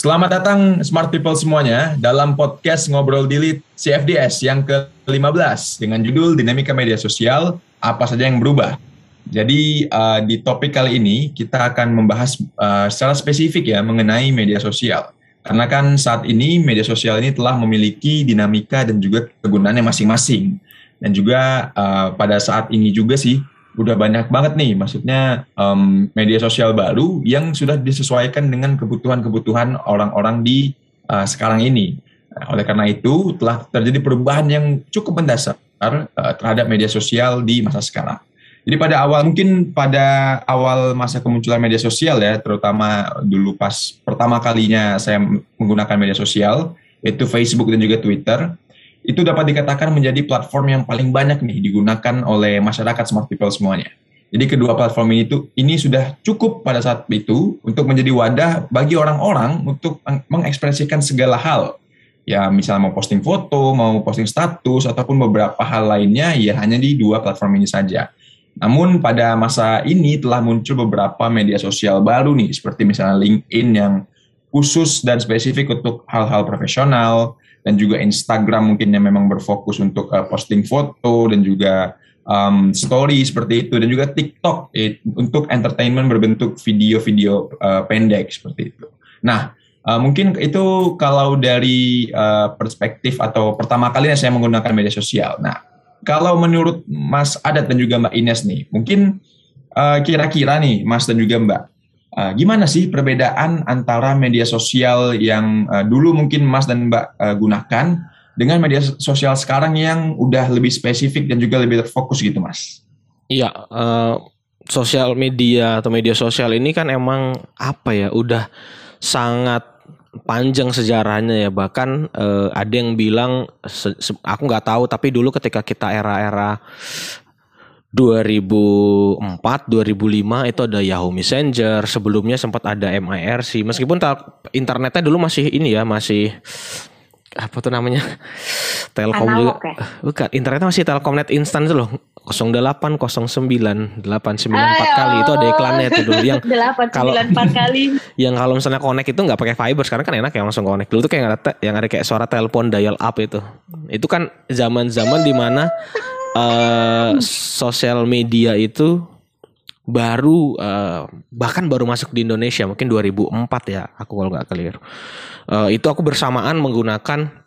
Selamat datang Smart People semuanya dalam podcast Ngobrol Delete CFDS yang ke-15 dengan judul Dinamika Media Sosial, apa saja yang berubah. Jadi uh, di topik kali ini kita akan membahas uh, secara spesifik ya mengenai media sosial. Karena kan saat ini media sosial ini telah memiliki dinamika dan juga kegunaannya masing-masing. Dan juga uh, pada saat ini juga sih udah banyak banget nih, maksudnya um, media sosial baru yang sudah disesuaikan dengan kebutuhan-kebutuhan orang-orang di uh, sekarang ini. Oleh karena itu telah terjadi perubahan yang cukup mendasar uh, terhadap media sosial di masa sekarang. Jadi pada awal mungkin pada awal masa kemunculan media sosial ya, terutama dulu pas pertama kalinya saya menggunakan media sosial, yaitu Facebook dan juga Twitter itu dapat dikatakan menjadi platform yang paling banyak nih digunakan oleh masyarakat smart people semuanya. Jadi kedua platform ini itu ini sudah cukup pada saat itu untuk menjadi wadah bagi orang-orang untuk mengekspresikan segala hal. Ya misalnya mau posting foto, mau posting status ataupun beberapa hal lainnya ya hanya di dua platform ini saja. Namun pada masa ini telah muncul beberapa media sosial baru nih seperti misalnya LinkedIn yang khusus dan spesifik untuk hal-hal profesional, dan juga Instagram mungkin yang memang berfokus untuk uh, posting foto dan juga um, story seperti itu dan juga TikTok eh, untuk entertainment berbentuk video-video uh, pendek seperti itu. Nah, uh, mungkin itu kalau dari uh, perspektif atau pertama kalinya saya menggunakan media sosial. Nah, kalau menurut Mas Adat dan juga Mbak Ines nih, mungkin kira-kira uh, nih Mas dan juga Mbak, Uh, gimana sih perbedaan antara media sosial yang uh, dulu mungkin Mas dan Mbak uh, gunakan dengan media sosial sekarang yang udah lebih spesifik dan juga lebih terfokus gitu, Mas? Iya, uh, sosial media atau media sosial ini kan emang apa ya, udah sangat panjang sejarahnya ya bahkan uh, ada yang bilang aku nggak tahu tapi dulu ketika kita era-era 2004, 2005 itu ada Yahoo Messenger, sebelumnya sempat ada MIRC. Meskipun internetnya dulu masih ini ya, masih apa tuh namanya? Telkom juga. Ya? Bukan, internetnya masih Telkomnet instan itu loh. 08 09 894 kali itu ada iklannya itu dulu yang kalau kali yang kalau misalnya connect itu nggak pakai fiber sekarang kan enak ya langsung connect dulu tuh kayak ada yang ada kayak suara telepon dial up itu itu kan zaman-zaman di mana uh, sosial media itu baru uh, bahkan baru masuk di Indonesia mungkin 2004 ya aku kalau nggak keliru uh, itu aku bersamaan menggunakan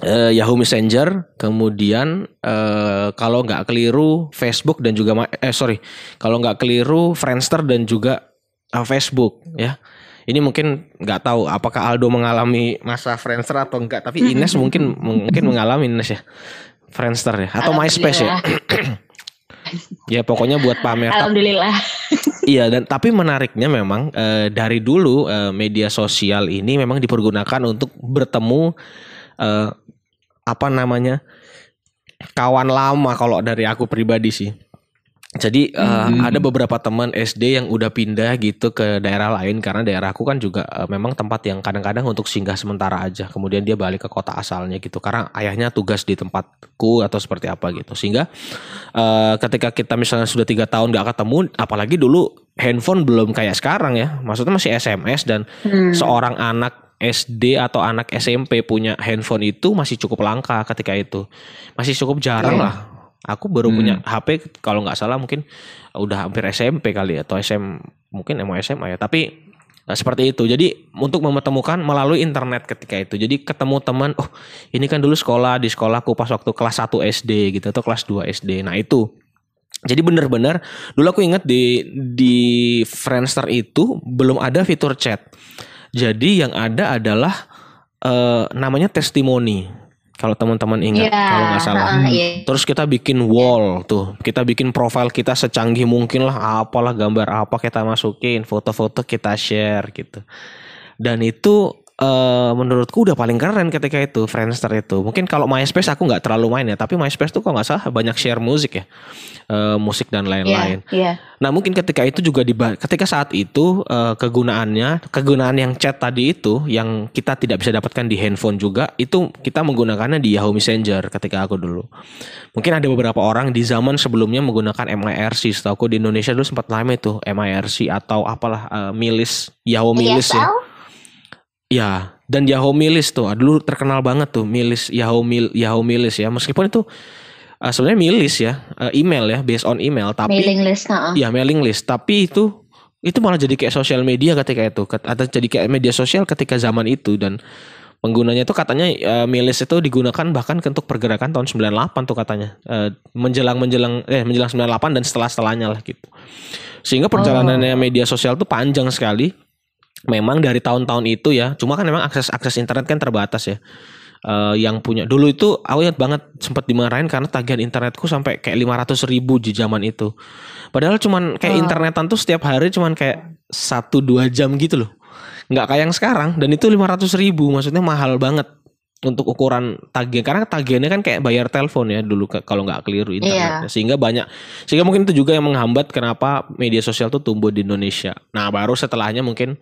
uh, Yahoo Messenger kemudian uh, kalau nggak keliru Facebook dan juga eh sorry kalau nggak keliru Friendster dan juga uh, Facebook ya. Ini mungkin nggak tahu apakah Aldo mengalami masa Friendster atau enggak tapi Ines mungkin mungkin mengalami Ines ya Friendster ya atau MySpace ya. ya pokoknya buat pamer. Alhamdulillah. iya dan tapi menariknya memang e, dari dulu e, media sosial ini memang dipergunakan untuk bertemu e, apa namanya kawan lama kalau dari aku pribadi sih. Jadi uh, hmm. ada beberapa teman SD yang udah pindah gitu ke daerah lain karena daerahku kan juga uh, memang tempat yang kadang-kadang untuk singgah sementara aja. Kemudian dia balik ke kota asalnya gitu karena ayahnya tugas di tempatku atau seperti apa gitu. Sehingga uh, ketika kita misalnya sudah tiga tahun gak ketemu, apalagi dulu handphone belum kayak sekarang ya. Maksudnya masih SMS dan hmm. seorang anak SD atau anak SMP punya handphone itu masih cukup langka ketika itu. Masih cukup jarang yeah. lah Aku baru hmm. punya HP kalau nggak salah mungkin udah hampir SMP kali ya, atau SM mungkin mau SMA ya. Tapi nah, seperti itu. Jadi untuk menemukan melalui internet ketika itu. Jadi ketemu teman, oh ini kan dulu sekolah di sekolahku pas waktu kelas 1 SD gitu atau kelas 2 SD. Nah itu jadi benar-benar dulu aku ingat di di Friendster itu belum ada fitur chat. Jadi yang ada adalah uh, namanya testimoni kalau teman-teman ingat yeah, kalau nggak salah. Uh, yeah. Terus kita bikin wall tuh, kita bikin profil kita secanggih mungkin lah, apalah gambar apa kita masukin, foto-foto kita share gitu. Dan itu uh, menurutku udah paling keren ketika itu Friendster itu. Mungkin kalau MySpace aku nggak terlalu main ya, tapi MySpace tuh kok nggak salah banyak share musik ya, uh, musik dan lain-lain. Yeah, yeah. Nah mungkin ketika itu juga di ketika saat itu uh, kegunaannya, kegunaan yang chat tadi itu yang kita tidak bisa dapatkan di handphone juga itu kita menggunakannya di Yahoo Messenger ketika aku dulu. Mungkin ada beberapa orang di zaman sebelumnya menggunakan MIRC. Setahu aku di Indonesia dulu sempat lama itu MIRC atau apalah uh, milis Yahoo milis ya. Ya, dan Yahoo Milis tuh, dulu terkenal banget tuh Milis Yahoo Mil, Yahoo Milis ya. Meskipun itu uh, sebenarnya milis ya, uh, email ya, based on email, tapi mailing list, nah. ya mailing list, tapi itu itu malah jadi kayak sosial media ketika itu, atau jadi kayak media sosial ketika zaman itu dan penggunanya itu katanya uh, milis itu digunakan bahkan untuk pergerakan tahun 98 tuh katanya uh, menjelang menjelang eh menjelang 98 dan setelah setelahnya lah gitu sehingga perjalanannya oh. media sosial tuh panjang sekali memang dari tahun-tahun itu ya cuma kan memang akses akses internet kan terbatas ya. Uh, yang punya dulu itu aku ingat banget sempat dimarahin karena tagihan internetku sampai kayak 500 ribu di zaman itu. Padahal cuman kayak oh. internetan tuh setiap hari cuman kayak satu dua jam gitu loh. Nggak kayak yang sekarang dan itu lima ratus ribu maksudnya mahal banget untuk ukuran tagihan karena tagihannya kan kayak bayar telepon ya dulu kalau nggak keliru internet yeah. sehingga banyak sehingga mungkin itu juga yang menghambat kenapa media sosial tuh tumbuh di Indonesia nah baru setelahnya mungkin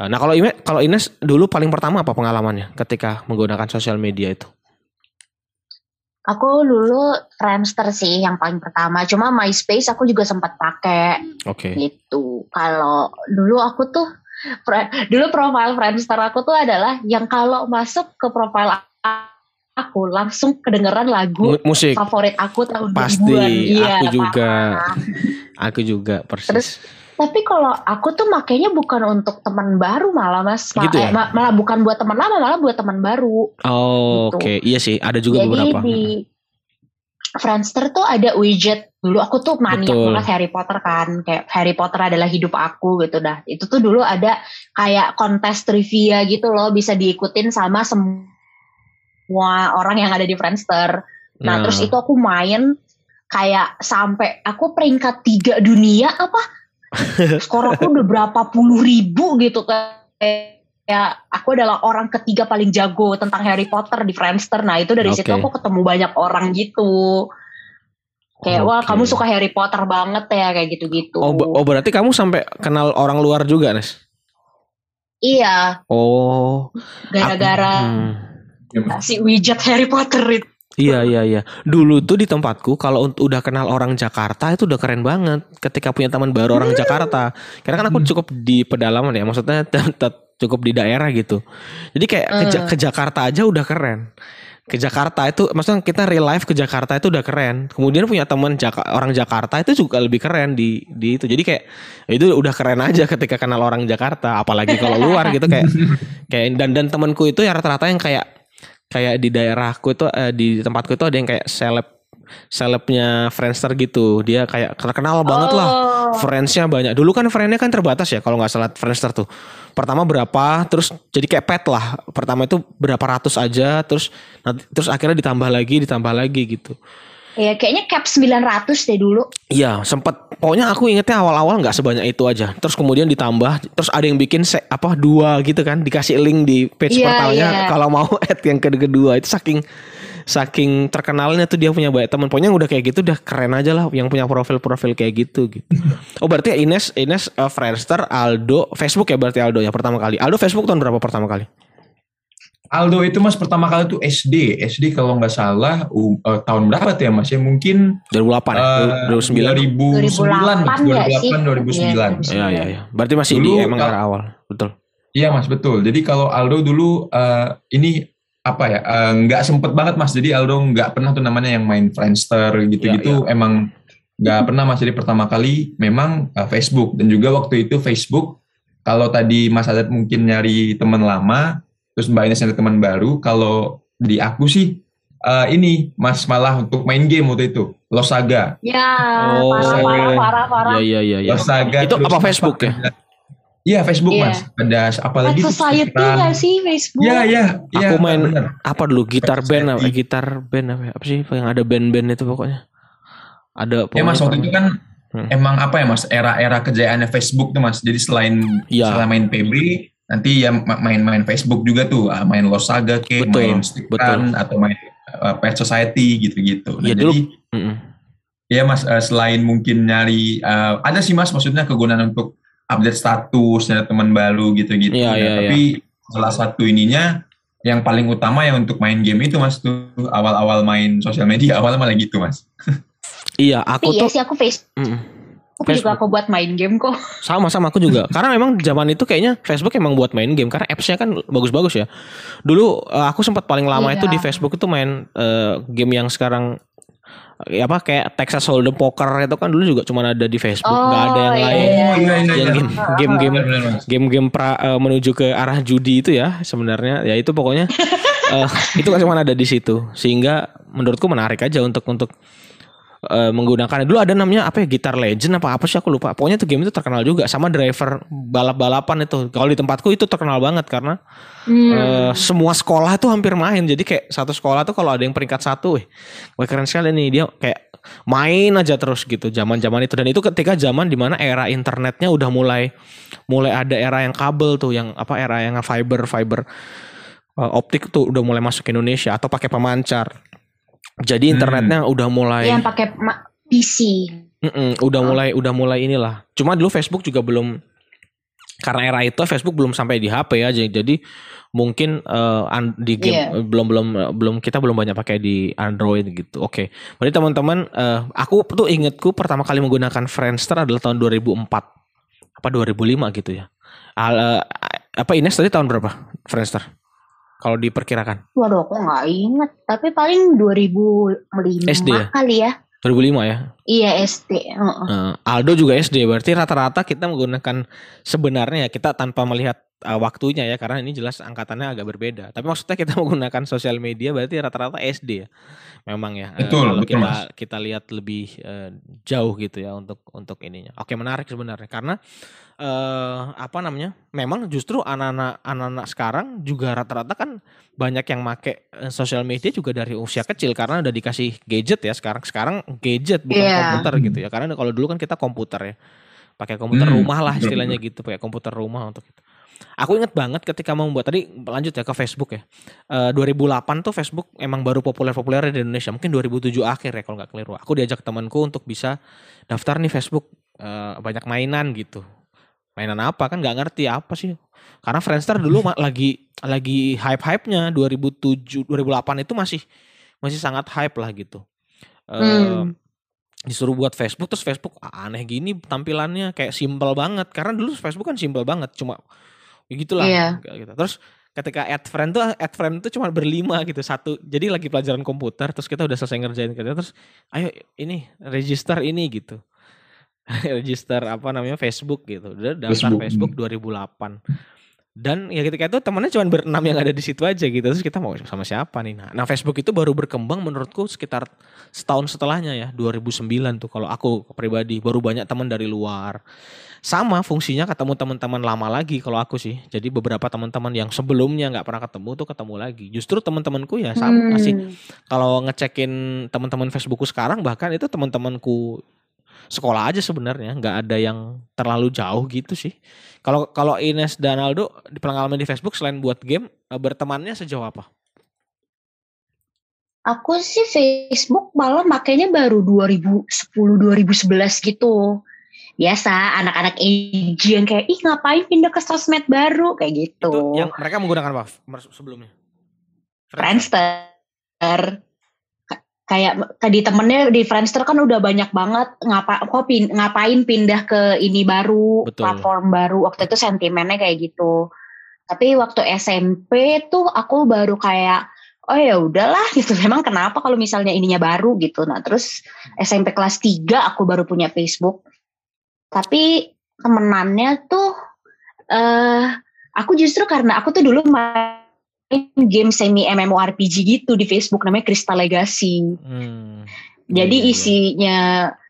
eh, nah kalau Ines kalau Ines dulu paling pertama apa pengalamannya ketika menggunakan sosial media itu Aku dulu Friendster sih yang paling pertama. Cuma MySpace aku juga sempat pakai. Oke. Okay. Gitu. Kalau dulu aku tuh dulu profile Friendster aku tuh adalah yang kalau masuk ke profile aku langsung kedengeran lagu musik. favorit aku tahun pasti. iya, aku juga. aku juga persis. Terus, tapi kalau aku tuh makanya bukan untuk teman baru malah mas. Gitu ya? eh, malah bukan buat teman lama malah buat teman baru. Oh gitu. oke. Okay. iya sih ada juga Jadi beberapa. di Friendster tuh ada widget. Dulu aku tuh maniak banget Harry Potter kan. Kayak Harry Potter adalah hidup aku gitu. Dah itu tuh dulu ada kayak kontes trivia gitu loh. Bisa diikutin sama semua orang yang ada di Friendster. Nah, nah. terus itu aku main kayak sampai aku peringkat tiga dunia apa? Skor aku udah berapa puluh ribu gitu kayak ya aku adalah orang ketiga paling jago tentang Harry Potter di Friendster nah itu dari okay. situ aku ketemu banyak orang gitu Kayak okay. wah kamu suka Harry Potter banget ya kayak gitu-gitu. Oh, oh berarti kamu sampai kenal orang luar juga, Nes? Iya. Oh. Gara-gara hmm. si widget Harry Potter itu. Iya iya iya. Dulu tuh di tempatku kalau udah kenal orang Jakarta itu udah keren banget. Ketika punya teman baru orang hmm. Jakarta. Karena kan aku hmm. cukup di pedalaman ya, maksudnya cukup di daerah gitu. Jadi kayak ke, ke Jakarta aja udah keren. Ke Jakarta itu maksudnya kita real life ke Jakarta itu udah keren. Kemudian punya teman Jaka, orang Jakarta itu juga lebih keren di di itu. Jadi kayak itu udah keren aja ketika kenal orang Jakarta. Apalagi kalau luar gitu kayak kayak dan dan temanku itu ya rata-rata yang kayak kayak di daerahku itu eh, di tempatku itu ada yang kayak seleb selebnya Friendster gitu. Dia kayak terkenal banget lah. Oh. friendsnya banyak. Dulu kan friendnya kan terbatas ya kalau nggak salah Friendster tuh. Pertama berapa terus jadi kayak pet lah. Pertama itu berapa ratus aja terus nanti, terus akhirnya ditambah lagi ditambah lagi gitu. Iya, kayaknya cap 900 deh dulu. Iya, sempat pokoknya aku ingetnya awal-awal nggak sebanyak itu aja. Terus kemudian ditambah, terus ada yang bikin se, apa dua gitu kan, dikasih link di page yeah, pertamanya yeah. kalau mau add yang kedua. Itu saking saking terkenalnya tuh dia punya banyak teman. Pokoknya udah kayak gitu udah keren aja lah yang punya profil-profil kayak gitu gitu. Oh berarti Ines Ines uh, Friendster Aldo Facebook ya berarti Aldo ya pertama kali. Aldo Facebook tahun berapa pertama kali? Aldo itu mas pertama kali tuh SD, SD kalau nggak salah uh, uh, tahun berapa tuh ya mas ya? Mungkin 2008 uh, 2009 2008 2009 2009 ya ya ya berarti masih dulu, di emang awal. Betul. Iya mas betul. Jadi kalau Aldo dulu uh, ini apa ya eh, nggak uh, sempet banget mas. Jadi Aldo nggak pernah tuh namanya yang main Friendster gitu-gitu. Ya, ya. emang nggak pernah mas. Jadi pertama kali memang uh, Facebook. Dan juga waktu itu Facebook kalau tadi Mas Adat mungkin nyari teman lama terus Mbak Ines nyari teman baru kalau di aku sih uh, ini Mas malah untuk main game waktu itu. Losaga. Ya oh, parah, parah parah parah. Ya ya ya, Losaga itu apa Facebook ya Iya Facebook yeah. mas. Ada apalagi Pet Society nggak sih Facebook? Iya iya. Ya, Aku main bener. apa dulu gitar band apa? Gitar band apa? Ya? Apa sih yang ada band-band itu pokoknya? Ada. Ya mas waktu itu kan hmm. emang apa ya mas? Era-era kejayaannya Facebook tuh mas. Jadi selain ya. selain main PB, nanti ya main-main Facebook juga tuh. Ah, main Losaga ke, main Stickran atau main uh, Pet Society gitu-gitu. Nah, ya, dulu. Jadi, Iya mas, uh, selain mungkin nyari, uh, ada sih mas maksudnya kegunaan untuk update status ada teman baru gitu-gitu. Iya, ya. iya, Tapi iya. salah satu ininya yang paling utama ya untuk main game itu mas tuh awal-awal main sosial media awal malah gitu mas. iya, aku Tapi iya tuh. Iya sih aku face. Mm, Facebook, Facebook juga aku buat main game kok. Sama sama aku juga. karena memang zaman itu kayaknya Facebook emang buat main game karena appsnya kan bagus-bagus ya. Dulu uh, aku sempat paling lama iya. itu di Facebook itu main uh, game yang sekarang ya apa kayak Texas Hold'em Poker itu kan dulu juga cuma ada di Facebook, oh, nggak ada yang iya, lain. Oh, iya, iya, yang game game game game game pra, uh, menuju ke arah judi itu ya sebenarnya. Ya itu pokoknya uh, itu kan cuma ada di situ. Sehingga menurutku menarik aja untuk untuk uh, menggunakan dulu ada namanya apa ya Gitar Legend apa apa sih aku lupa. Pokoknya tuh game itu terkenal juga sama driver balap-balapan itu. Kalau di tempatku itu terkenal banget karena hmm. uh, semua sekolah tuh hampir main. Jadi kayak satu sekolah tuh kalau ada yang peringkat satu eh keren sekali nih. Dia kayak main aja terus gitu zaman-zaman itu. Dan itu ketika zaman di mana era internetnya udah mulai mulai ada era yang kabel tuh yang apa era yang fiber fiber uh, optik tuh udah mulai masuk ke Indonesia atau pakai pemancar jadi hmm. internetnya hmm. udah mulai yang pakai PC. Mm-mm, udah oh. mulai udah mulai inilah. Cuma dulu Facebook juga belum karena era itu Facebook belum sampai di HP ya. Jadi mungkin uh, di game yeah. belum belum belum kita belum banyak pakai di Android gitu. Oke. Okay. Berarti teman-teman uh, aku tuh ingetku pertama kali menggunakan Friendster adalah tahun 2004 apa 2005 gitu ya. Al, uh, apa Ines tadi tahun berapa Friendster? Kalau diperkirakan? Waduh, aku nggak inget. Tapi paling 2005 SD ya? kali ya. 2005 ya? Iya SD. Uh -uh. Aldo juga SD. Berarti rata-rata kita menggunakan sebenarnya kita tanpa melihat uh, waktunya ya karena ini jelas angkatannya agak berbeda. Tapi maksudnya kita menggunakan sosial media berarti rata-rata SD ya. Memang ya. Betul, uh, kalau betul, kita mas. kita lihat lebih uh, jauh gitu ya untuk untuk ininya. Oke, menarik sebenarnya karena uh, apa namanya? Memang justru anak-anak anak-anak sekarang juga rata-rata kan banyak yang make sosial media juga dari usia kecil karena udah dikasih gadget ya sekarang. Sekarang gadget bukan yeah. komputer gitu ya. Karena kalau dulu kan kita komputer ya. Pakai komputer hmm. rumah lah istilahnya gitu, pakai komputer rumah untuk itu. Aku inget banget ketika mau membuat tadi lanjut ya ke Facebook ya. Uh, eh, 2008 tuh Facebook emang baru populer-populer di Indonesia. Mungkin 2007 akhir ya kalau nggak keliru. Aku diajak temanku untuk bisa daftar nih Facebook uh, banyak mainan gitu. Mainan apa kan nggak ngerti apa sih. Karena Friendster dulu lagi lagi hype-hype-nya 2007 2008 itu masih masih sangat hype lah gitu. Uh, hmm disuruh buat Facebook terus Facebook aneh gini tampilannya kayak simpel banget karena dulu Facebook kan simpel banget cuma ya gitulah. Yeah. gitu. terus ketika add friend tuh add friend tuh cuma berlima gitu. Satu jadi lagi pelajaran komputer terus kita udah selesai ngerjain kerja terus ayo ini register ini gitu. Register apa namanya Facebook gitu. Udah daftar Facebook, Facebook 2008 dan ya ketika itu temannya cuma berenam yang ada di situ aja gitu. Terus kita mau sama siapa nih? Nah, nah Facebook itu baru berkembang menurutku sekitar setahun setelahnya ya 2009 tuh kalau aku pribadi. Baru banyak teman dari luar. Sama fungsinya ketemu teman-teman lama lagi kalau aku sih. Jadi beberapa teman-teman yang sebelumnya nggak pernah ketemu tuh ketemu lagi. Justru teman-temanku ya sama hmm. sih. Kalau ngecekin teman-teman Facebookku sekarang bahkan itu teman-temanku sekolah aja sebenarnya nggak ada yang terlalu jauh gitu sih. Kalau kalau Ines dan Aldo di pengalaman di Facebook selain buat game eh, bertemannya sejauh apa? Aku sih Facebook malah makanya baru 2010 2011 gitu. Biasa anak-anak AG yang kayak ih ngapain pindah ke sosmed baru? Kayak gitu. Itu yang mereka menggunakan apa sebelumnya? Friendster kayak di temennya di Friendster kan udah banyak banget ngapa kok pin, ngapain pindah ke ini baru Betul. platform baru. Waktu itu sentimennya kayak gitu. Tapi waktu SMP tuh aku baru kayak oh ya udahlah gitu. Memang kenapa kalau misalnya ininya baru gitu. Nah terus SMP kelas 3 aku baru punya Facebook. Tapi temenannya tuh eh uh, aku justru karena aku tuh dulu main game semi MMORPG gitu di Facebook namanya Crystal Legacy. Hmm. Jadi iya, iya. isinya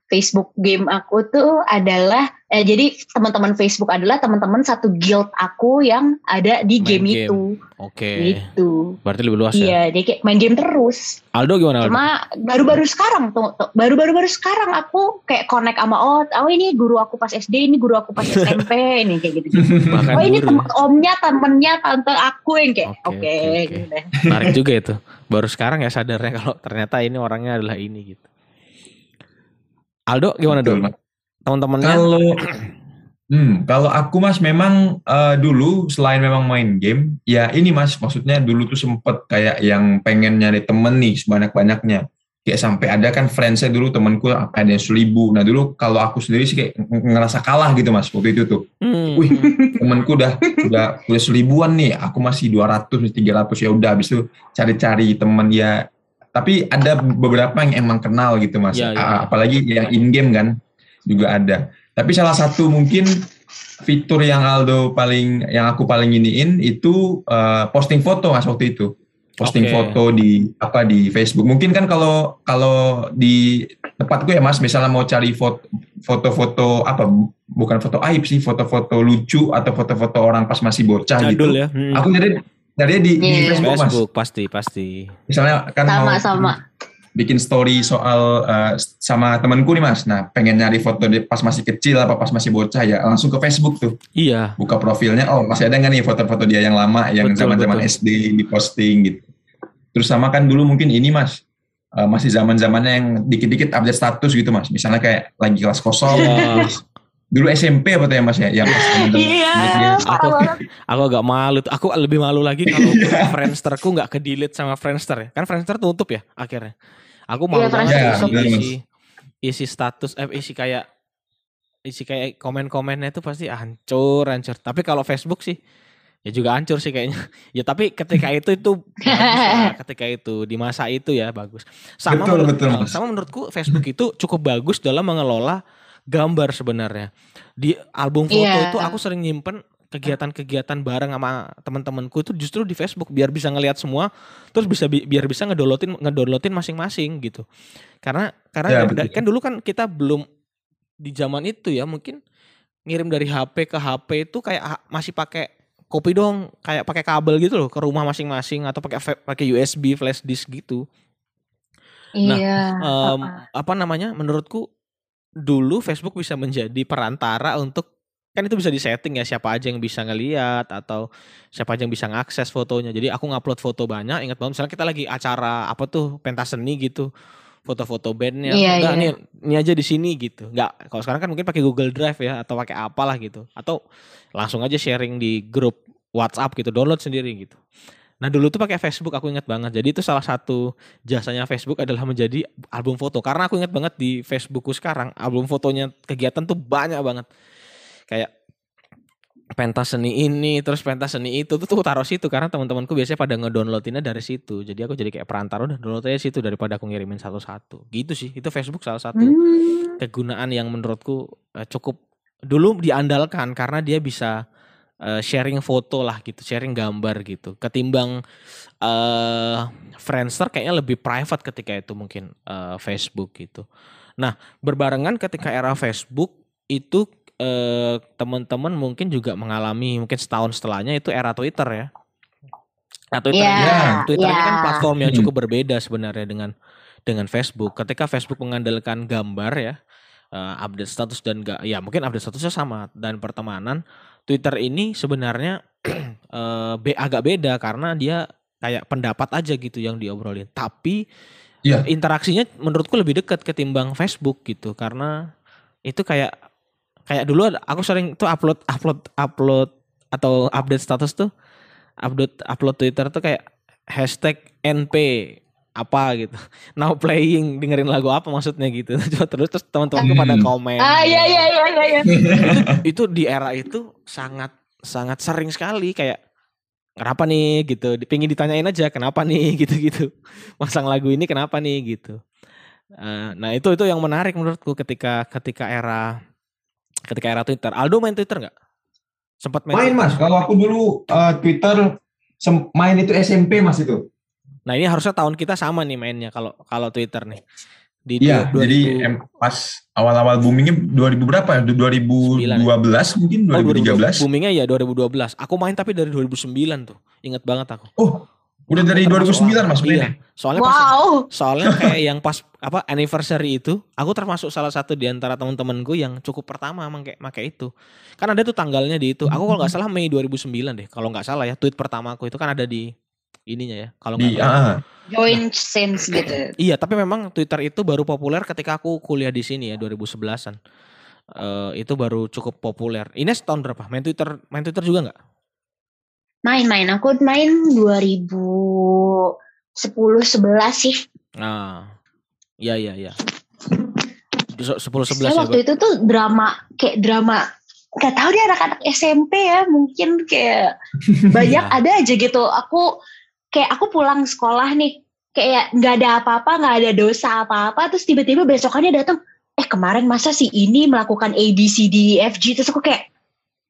Facebook game aku tuh adalah eh, jadi teman-teman Facebook adalah teman-teman satu guild aku yang ada di game, game itu. Oke. Okay. Gitu. Berarti lebih luas iya, ya. Iya, dia kayak main game terus. Aldo gimana? Aldo? Cuma baru-baru sekarang tuh, baru-baru baru sekarang aku kayak connect sama oh, oh ini guru aku pas SD, ini guru aku pas SMP, ini kayak gitu. Bahkan oh ini temen, omnya, temennya, tante aku yang kayak oke. Okay, okay, okay. gitu Menarik juga itu. Baru sekarang ya sadarnya kalau ternyata ini orangnya adalah ini gitu. Aldo gimana dong? Teman-temannya? Kalau hmm, kalau aku mas memang uh, dulu selain memang main game, ya ini mas maksudnya dulu tuh sempet kayak yang pengen nyari temen nih sebanyak banyaknya. kayak sampai ada kan friendsnya dulu temanku ada yang seribu nah dulu kalau aku sendiri sih kayak ngerasa kalah gitu mas waktu itu tuh hmm. wih temanku udah udah udah seribuan nih aku masih 200 300 ya udah habis itu cari-cari teman ya tapi ada beberapa yang emang kenal gitu mas ya, ya. apalagi yang in game kan juga ada tapi salah satu mungkin fitur yang Aldo paling yang aku paling iniin itu uh, posting foto mas waktu itu posting okay. foto di apa di Facebook. Mungkin kan kalau kalau di tempatku ya Mas, misalnya mau cari foto-foto apa bukan foto aib sih, foto-foto lucu atau foto-foto orang pas masih bocah Jadul gitu. Ya. Hmm. Aku jadi dari di, yeah. di iya. Facebook, Facebook Mas. pasti pasti. Misalnya kan sama, mau sama. bikin story soal uh, sama temanku nih Mas. Nah, pengen nyari foto di, pas masih kecil apa pas masih bocah ya, langsung ke Facebook tuh. Iya. Buka profilnya, oh masih ada nggak nih foto-foto dia yang lama yang zaman-zaman SD di posting gitu. Terus sama kan dulu mungkin ini mas, uh, masih zaman zamannya yang dikit-dikit update status gitu mas. Misalnya kayak lagi kelas kosong. Yeah. Dulu SMP apa tuh ya mas ya? Yang Iya. Aku, aku agak malu. Aku lebih malu lagi kalau yeah. Friendsterku nggak ke delete sama Friendster ya. Kan Friendster tutup ya akhirnya. Aku malu yeah, banget yeah, isi, isi status, eh, isi kayak isi kayak komen-komennya itu pasti hancur, hancur. Tapi kalau Facebook sih ya juga hancur sih kayaknya. Ya tapi ketika itu itu ketika itu di masa itu ya bagus. Sama betul, menurut, betul, sama menurutku Facebook itu cukup bagus dalam mengelola gambar sebenarnya. Di album foto yeah. itu aku sering nyimpen kegiatan-kegiatan bareng sama teman-temanku itu justru di Facebook biar bisa ngelihat semua terus bisa biar bisa ngedownloadin ngedownloadin masing-masing gitu. Karena karena ya, kan dulu kan kita belum di zaman itu ya mungkin ngirim dari HP ke HP itu kayak masih pakai kopi dong kayak pakai kabel gitu loh ke rumah masing-masing atau pakai pakai USB flash disk gitu. Nah, iya. Nah, um, apa namanya? Menurutku dulu Facebook bisa menjadi perantara untuk kan itu bisa disetting ya siapa aja yang bisa ngeliat atau siapa aja yang bisa ngakses fotonya. Jadi aku ngupload foto banyak. Ingat banget misalnya kita lagi acara apa tuh pentas seni gitu foto-foto bandnya iya, enggak iya. nih ini aja di sini gitu enggak kalau sekarang kan mungkin pakai Google Drive ya atau pakai apalah gitu atau langsung aja sharing di grup WhatsApp gitu download sendiri gitu Nah dulu tuh pakai Facebook aku ingat banget. Jadi itu salah satu jasanya Facebook adalah menjadi album foto. Karena aku ingat banget di Facebookku sekarang album fotonya kegiatan tuh banyak banget. Kayak pentas seni ini terus pentas seni itu tuh, tuh taruh situ karena teman-temanku biasanya pada ngedownloadinnya dari situ jadi aku jadi kayak perantara udah download aja situ daripada aku ngirimin satu-satu gitu sih itu Facebook salah satu hmm. kegunaan yang menurutku uh, cukup dulu diandalkan karena dia bisa uh, sharing foto lah gitu sharing gambar gitu ketimbang uh, Friendster kayaknya lebih private ketika itu mungkin uh, Facebook gitu nah berbarengan ketika era Facebook itu eh, teman-teman mungkin juga mengalami mungkin setahun setelahnya itu era Twitter ya. Nah, Twitter, yeah, kan, Twitter yeah. ini kan platform yang cukup berbeda sebenarnya dengan dengan Facebook. Ketika Facebook mengandalkan gambar ya, uh, update status dan gak, ya mungkin update statusnya sama dan pertemanan. Twitter ini sebenarnya uh, be, agak beda karena dia kayak pendapat aja gitu yang diobrolin. Tapi yeah. interaksinya menurutku lebih dekat ketimbang Facebook gitu karena itu kayak kayak dulu aku sering tuh upload upload upload atau update status tuh upload upload Twitter tuh kayak hashtag NP apa gitu now playing dengerin lagu apa maksudnya gitu terus terus teman-temanku pada hmm. komen ah iya iya iya iya, iya. itu, itu di era itu sangat sangat sering sekali kayak kenapa nih gitu pingin ditanyain aja kenapa nih gitu gitu masang lagu ini kenapa nih gitu uh, nah itu itu yang menarik menurutku ketika ketika era ketika era Twitter. Aldo main Twitter nggak? Sempat main? Main mas. Kalau aku dulu uh, Twitter main itu SMP mas itu. Nah ini harusnya tahun kita sama nih mainnya kalau kalau Twitter nih. Iya, jadi em, pas awal-awal boomingnya 2000 berapa ya? 2012 ya? mungkin 2013. Oh, boomingnya ya 2012. Aku main tapi dari 2009 tuh. Ingat banget aku. Oh, Udah dari 2009 Mas Iya. Soalnya wow. pas, soalnya kayak yang pas apa anniversary itu, aku termasuk salah satu di antara teman-temanku yang cukup pertama pakai pakai itu. Kan ada tuh tanggalnya di itu. Aku kalau nggak salah Mei 2009 deh. Kalau nggak salah ya, tweet pertama aku itu kan ada di ininya ya. Kalau nggak uh. join sense gitu. Iya, tapi memang Twitter itu baru populer ketika aku kuliah di sini ya 2011-an. Uh, itu baru cukup populer. Ini tahun berapa? Main Twitter, main Twitter juga nggak? Main-main, aku main 2010 11 sih. Nah. Iya iya iya. Sepuluh sebelas. Ya, waktu itu tuh drama kayak drama gak tahu dia anak-anak SMP ya mungkin kayak banyak ya. ada aja gitu aku kayak aku pulang sekolah nih kayak nggak ada apa-apa nggak ada dosa apa-apa terus tiba-tiba besokannya datang eh kemarin masa si ini melakukan A B C D E F G terus aku kayak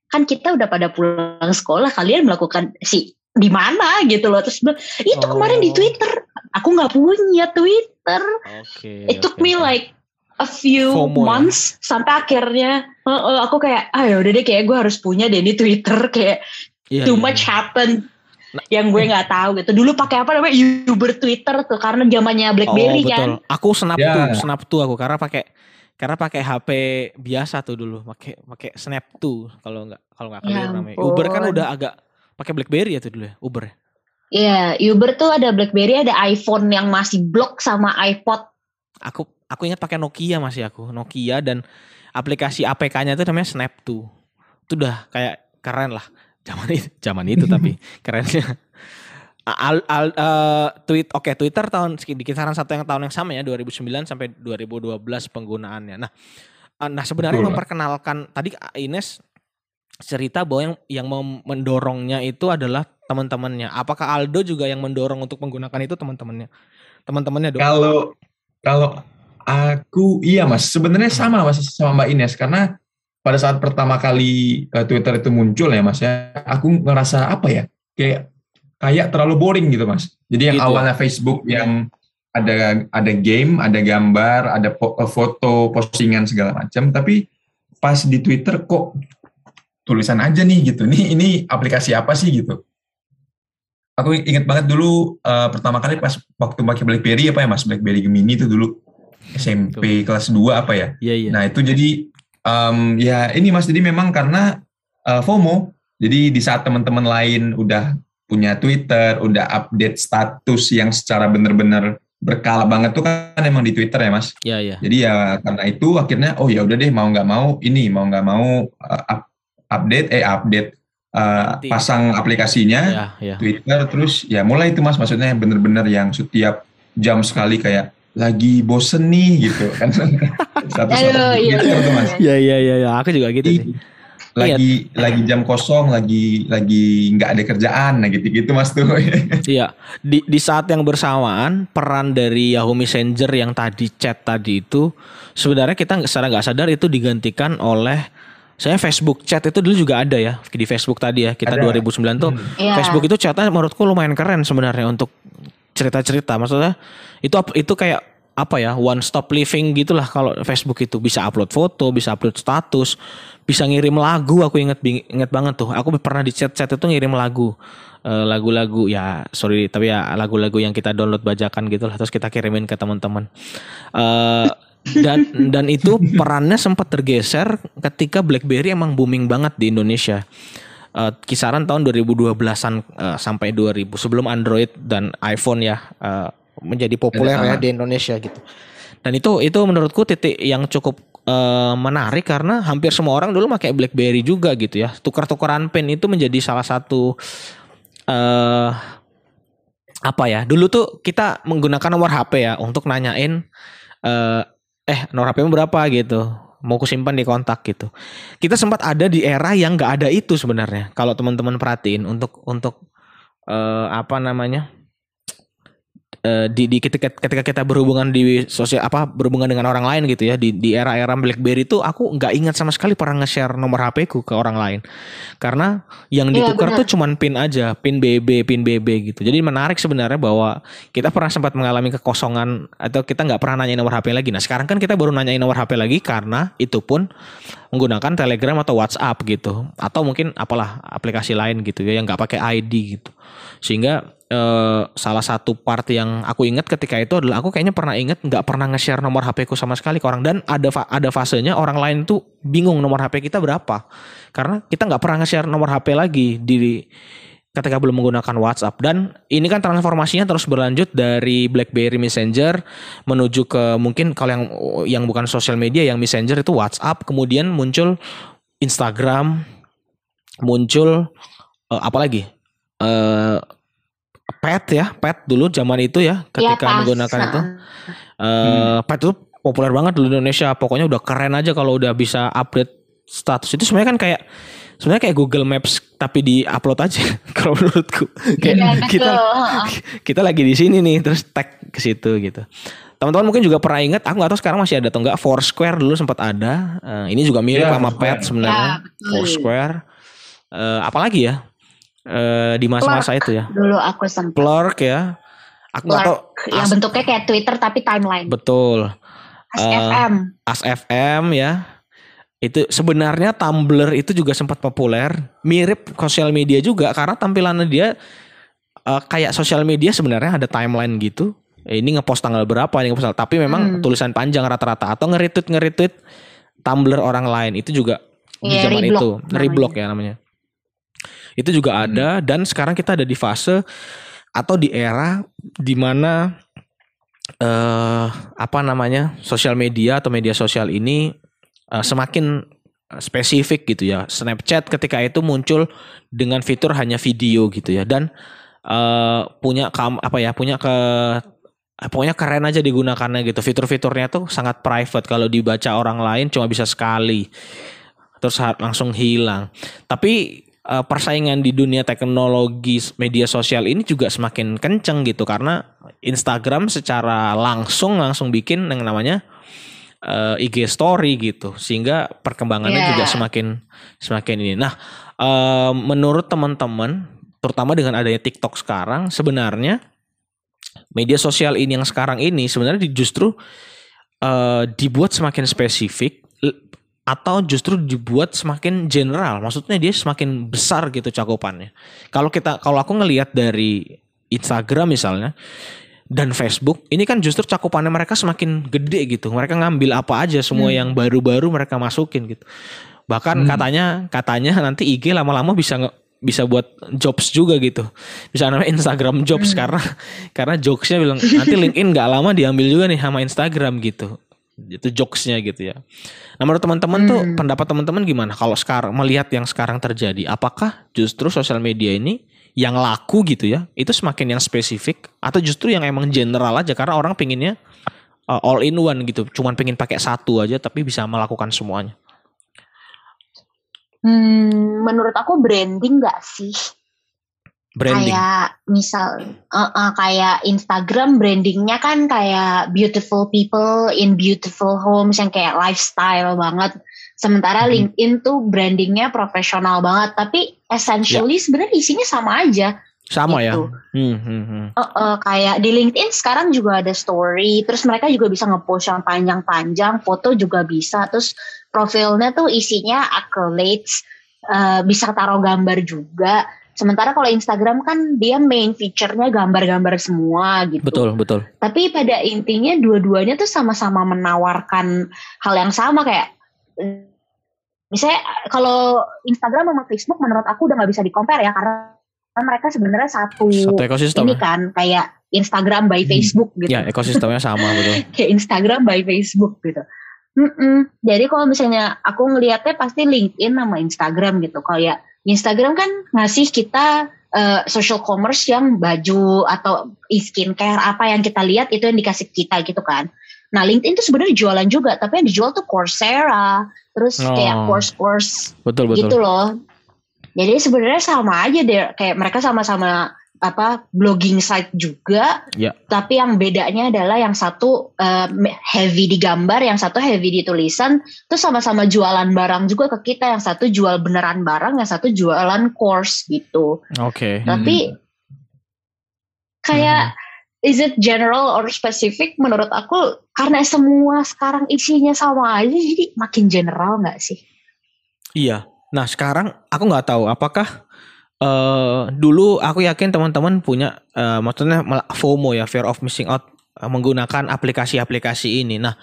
kan kita udah pada pulang sekolah kalian melakukan si di mana gitu loh terus itu oh. kemarin di oh. Twitter aku nggak punya Twitter okay, it took okay. me like a few FOMO, ya? months ya? sampai akhirnya uh, uh, aku kayak ah ya udah deh kayak gue harus punya deh di Twitter kayak yeah, too yeah, much yeah. happen yang gue nggak tahu gitu. Dulu pakai apa namanya? Uber Twitter tuh karena zamannya BlackBerry oh, betul. kan aku snap yeah. tuh snap tuh aku karena pakai karena pakai HP biasa tuh dulu. Pakai pakai Snap tuh kalau nggak kalau nggak kalian ya namanya. Uber kan udah agak pakai BlackBerry ya tuh dulu ya Uber ya? Iya, yeah, Uber tuh ada BlackBerry, ada iPhone yang masih blok sama iPod. Aku aku ingat pakai Nokia masih aku. Nokia dan aplikasi APK-nya itu namanya Snap tuh. Itu udah kayak keren lah zaman itu zaman itu tapi kerennya. Al, al, uh, tweet oke okay, Twitter tahun di kisaran satu yang tahun yang sama ya 2009 sampai 2012 penggunaannya. Nah uh, nah sebenarnya Betul. memperkenalkan tadi Ines cerita bahwa yang yang mau mendorongnya itu adalah teman-temannya. Apakah Aldo juga yang mendorong untuk menggunakan itu teman-temannya? Teman-temannya dong. Kalau kalau Aku iya mas, sebenarnya sama mas sama Mbak Ines. Karena pada saat pertama kali uh, Twitter itu muncul ya mas ya, aku ngerasa apa ya kayak kayak terlalu boring gitu mas. Jadi yang gitu. awalnya Facebook yang ada ada game, ada gambar, ada eh, foto, postingan segala macam, tapi pas di Twitter kok tulisan aja nih gitu. Nih ini aplikasi apa sih gitu? Aku inget banget dulu uh, pertama kali pas waktu pakai BlackBerry apa ya mas BlackBerry Gemini itu dulu SMP kelas 2 apa ya? Iya, iya. Nah, itu jadi um, ya ini Mas jadi memang karena uh, FOMO. Jadi di saat teman-teman lain udah punya Twitter, udah update status yang secara benar-benar berkala banget tuh kan emang di Twitter ya Mas. Iya, iya. Jadi ya karena itu akhirnya oh ya udah deh mau nggak mau ini mau nggak mau uh, up, update eh update uh, pasang aplikasinya ya, ya. Twitter terus ya mulai itu Mas maksudnya bener-bener yang setiap jam sekali kayak lagi bosen nih gitu kan satu satu gitu iya. mas ya ya ya ya aku juga gitu sih lagi iya. lagi jam kosong lagi lagi nggak ada kerjaan nah gitu gitu mas tuh iya di di saat yang bersamaan peran dari Yahoo Messenger yang tadi chat tadi itu sebenarnya kita secara nggak sadar itu digantikan oleh saya Facebook chat itu dulu juga ada ya di Facebook tadi ya kita ada. 2009 tuh hmm. yeah. Facebook itu chatnya menurutku lumayan keren sebenarnya untuk cerita-cerita. Maksudnya itu itu kayak apa ya one stop living gitulah kalau Facebook itu. Bisa upload foto bisa upload status bisa ngirim lagu. Aku inget inget banget tuh. Aku pernah di chat chat itu ngirim lagu. Eh, lagu-lagu ya sorry tapi ya lagu-lagu yang kita download bajakan gitu lah terus kita kirimin ke teman-teman. Uh, dan dan itu perannya sempat tergeser ketika BlackBerry emang booming banget di Indonesia uh, kisaran tahun 2012-an uh, sampai 2000 sebelum Android dan iPhone ya uh, menjadi populer ya di Indonesia gitu. Dan itu itu menurutku titik yang cukup uh, menarik karena hampir semua orang dulu pakai BlackBerry juga gitu ya. Tukar-tukaran pin itu menjadi salah satu uh, apa ya? Dulu tuh kita menggunakan nomor HP ya untuk nanyain uh, eh nomor HP berapa gitu mau kusimpan di kontak gitu. Kita sempat ada di era yang nggak ada itu sebenarnya. Kalau teman-teman perhatiin untuk untuk uh, apa namanya uh, di, di ketika, ketika kita berhubungan di sosial apa berhubungan dengan orang lain gitu ya di di era-era BlackBerry itu aku nggak ingat sama sekali pernah nge-share nomor HP ku ke orang lain. Karena yang iya, ditukar ya, tuh cuman pin aja pin BB pin BB gitu. Jadi menarik sebenarnya bahwa kita pernah sempat mengalami kekosongan atau kita nggak pernah nanya nomor HP lagi. Nah sekarang kan kita baru nanyain nomor HP lagi karena itu pun menggunakan Telegram atau WhatsApp gitu. Atau mungkin apalah aplikasi lain gitu ya yang nggak pakai ID gitu sehingga eh, salah satu part yang aku ingat ketika itu adalah aku kayaknya pernah ingat nggak pernah nge-share nomor HP ku sama sekali ke orang. Dan ada ada fasenya orang lain tuh bingung nomor HP kita berapa. Karena kita nggak pernah nge-share nomor HP lagi di ketika belum menggunakan WhatsApp. Dan ini kan transformasinya terus berlanjut dari BlackBerry Messenger menuju ke mungkin kalau yang yang bukan sosial media yang Messenger itu WhatsApp kemudian muncul Instagram muncul uh, apa lagi uh, pet ya, pet dulu zaman itu ya ketika ya, menggunakan itu. Uh, hmm. Pet itu populer banget di Indonesia. Pokoknya udah keren aja kalau udah bisa update status. Itu sebenarnya kan kayak sebenarnya kayak Google Maps tapi di upload aja kalau menurutku. Kayak ya, kita kita lagi di sini nih terus tag ke situ gitu. Teman-teman mungkin juga pernah ingat aku nggak tahu sekarang masih ada atau enggak Foursquare dulu sempat ada. Uh, ini juga mirip ya, sama Pet sebenarnya. ya, Foursquare. Uh, apalagi ya uh, di masa-masa itu ya? Dulu aku sempat Plurk ya? Aku nggak tahu. yang bentuknya kayak Twitter tapi timeline. Betul. ASFM uh, ASFM ya. Itu sebenarnya Tumblr itu juga sempat populer. Mirip sosial media juga karena tampilannya dia uh, kayak sosial media sebenarnya ada timeline gitu. Ini ngepost tanggal berapa ini ngepost tapi memang hmm. tulisan panjang rata-rata. Atau nge-retweet nge-retweet Tumblr orang lain. Itu juga yeah, di iya, zaman itu. reblok ya namanya itu juga hmm. ada dan sekarang kita ada di fase atau di era di mana uh, apa namanya sosial media atau media sosial ini uh, semakin spesifik gitu ya Snapchat ketika itu muncul dengan fitur hanya video gitu ya dan uh, punya kam apa ya punya ke pokoknya keren aja digunakannya gitu. Fitur-fiturnya tuh sangat private. Kalau dibaca orang lain cuma bisa sekali. Terus langsung hilang. Tapi uh, persaingan di dunia teknologi media sosial ini juga semakin kenceng gitu karena Instagram secara langsung langsung bikin yang namanya uh, eh, IG story gitu sehingga perkembangannya yeah. juga semakin semakin ini. Nah, uh, menurut teman-teman terutama dengan adanya TikTok sekarang sebenarnya media sosial ini yang sekarang ini sebenarnya justru uh, dibuat semakin spesifik atau justru dibuat semakin general. Maksudnya dia semakin besar gitu cakupannya. Kalau kita kalau aku ngelihat dari Instagram misalnya dan Facebook, ini kan justru cakupannya mereka semakin gede gitu. Mereka ngambil apa aja semua hmm. yang baru-baru mereka masukin gitu. Bahkan hmm. katanya katanya nanti IG lama-lama bisa bisa buat jobs juga gitu. Bisa namanya Instagram jobs hmm. karena karena jokesnya bilang nanti LinkedIn nggak lama diambil juga nih sama Instagram gitu. Itu jokesnya gitu ya. Nah menurut teman-teman hmm. tuh pendapat teman-teman gimana kalau sekarang melihat yang sekarang terjadi? Apakah justru sosial media ini yang laku gitu ya itu semakin yang spesifik atau justru yang emang general aja karena orang pinginnya uh, all in one gitu, cuman pengen pakai satu aja tapi bisa melakukan semuanya. Hmm, menurut aku branding gak sih? Branding. Kayak misal uh, uh, kayak Instagram brandingnya kan kayak beautiful people in beautiful homes yang kayak lifestyle banget. Sementara hmm. LinkedIn tuh brandingnya profesional banget, tapi essentially ya. sebenarnya isinya sama aja. Sama ya? gitu. ya. Hmm, hmm, hmm. Uh, uh, kayak di LinkedIn sekarang juga ada story, terus mereka juga bisa ngepost yang panjang-panjang, foto juga bisa, terus profilnya tuh isinya accolades, uh, bisa taruh gambar juga. Sementara kalau Instagram kan dia main feature-nya gambar-gambar semua gitu. Betul, betul. Tapi pada intinya dua-duanya tuh sama-sama menawarkan hal yang sama kayak misalnya kalau Instagram sama Facebook menurut aku udah nggak bisa di compare ya karena mereka sebenarnya satu, satu ekosistem. ini kan kayak Instagram by hmm. Facebook gitu. Ya ekosistemnya sama betul. kayak Instagram by Facebook gitu. Mm-mm. Jadi kalau misalnya aku ngelihatnya pasti LinkedIn sama Instagram gitu. Kayak Instagram kan ngasih kita uh, social commerce yang baju atau skincare apa yang kita lihat itu yang dikasih kita gitu kan. Nah LinkedIn tuh sebenarnya jualan juga, tapi yang dijual tuh Coursera, terus oh. kayak course-course betul, betul. gitu loh. Jadi sebenarnya sama aja deh, kayak mereka sama-sama apa blogging site juga, ya. tapi yang bedanya adalah yang satu uh, heavy di gambar, yang satu heavy di tulisan, terus sama-sama jualan barang juga ke kita, yang satu jual beneran barang, yang satu jualan course gitu. Oke. Okay. Tapi hmm. kayak hmm. is it general or specific? Menurut aku karena semua sekarang isinya sama aja, jadi makin general nggak sih? Iya. Nah sekarang aku nggak tahu apakah uh, dulu aku yakin teman-teman punya uh, maksudnya FOMO ya fear of missing out uh, menggunakan aplikasi-aplikasi ini. Nah,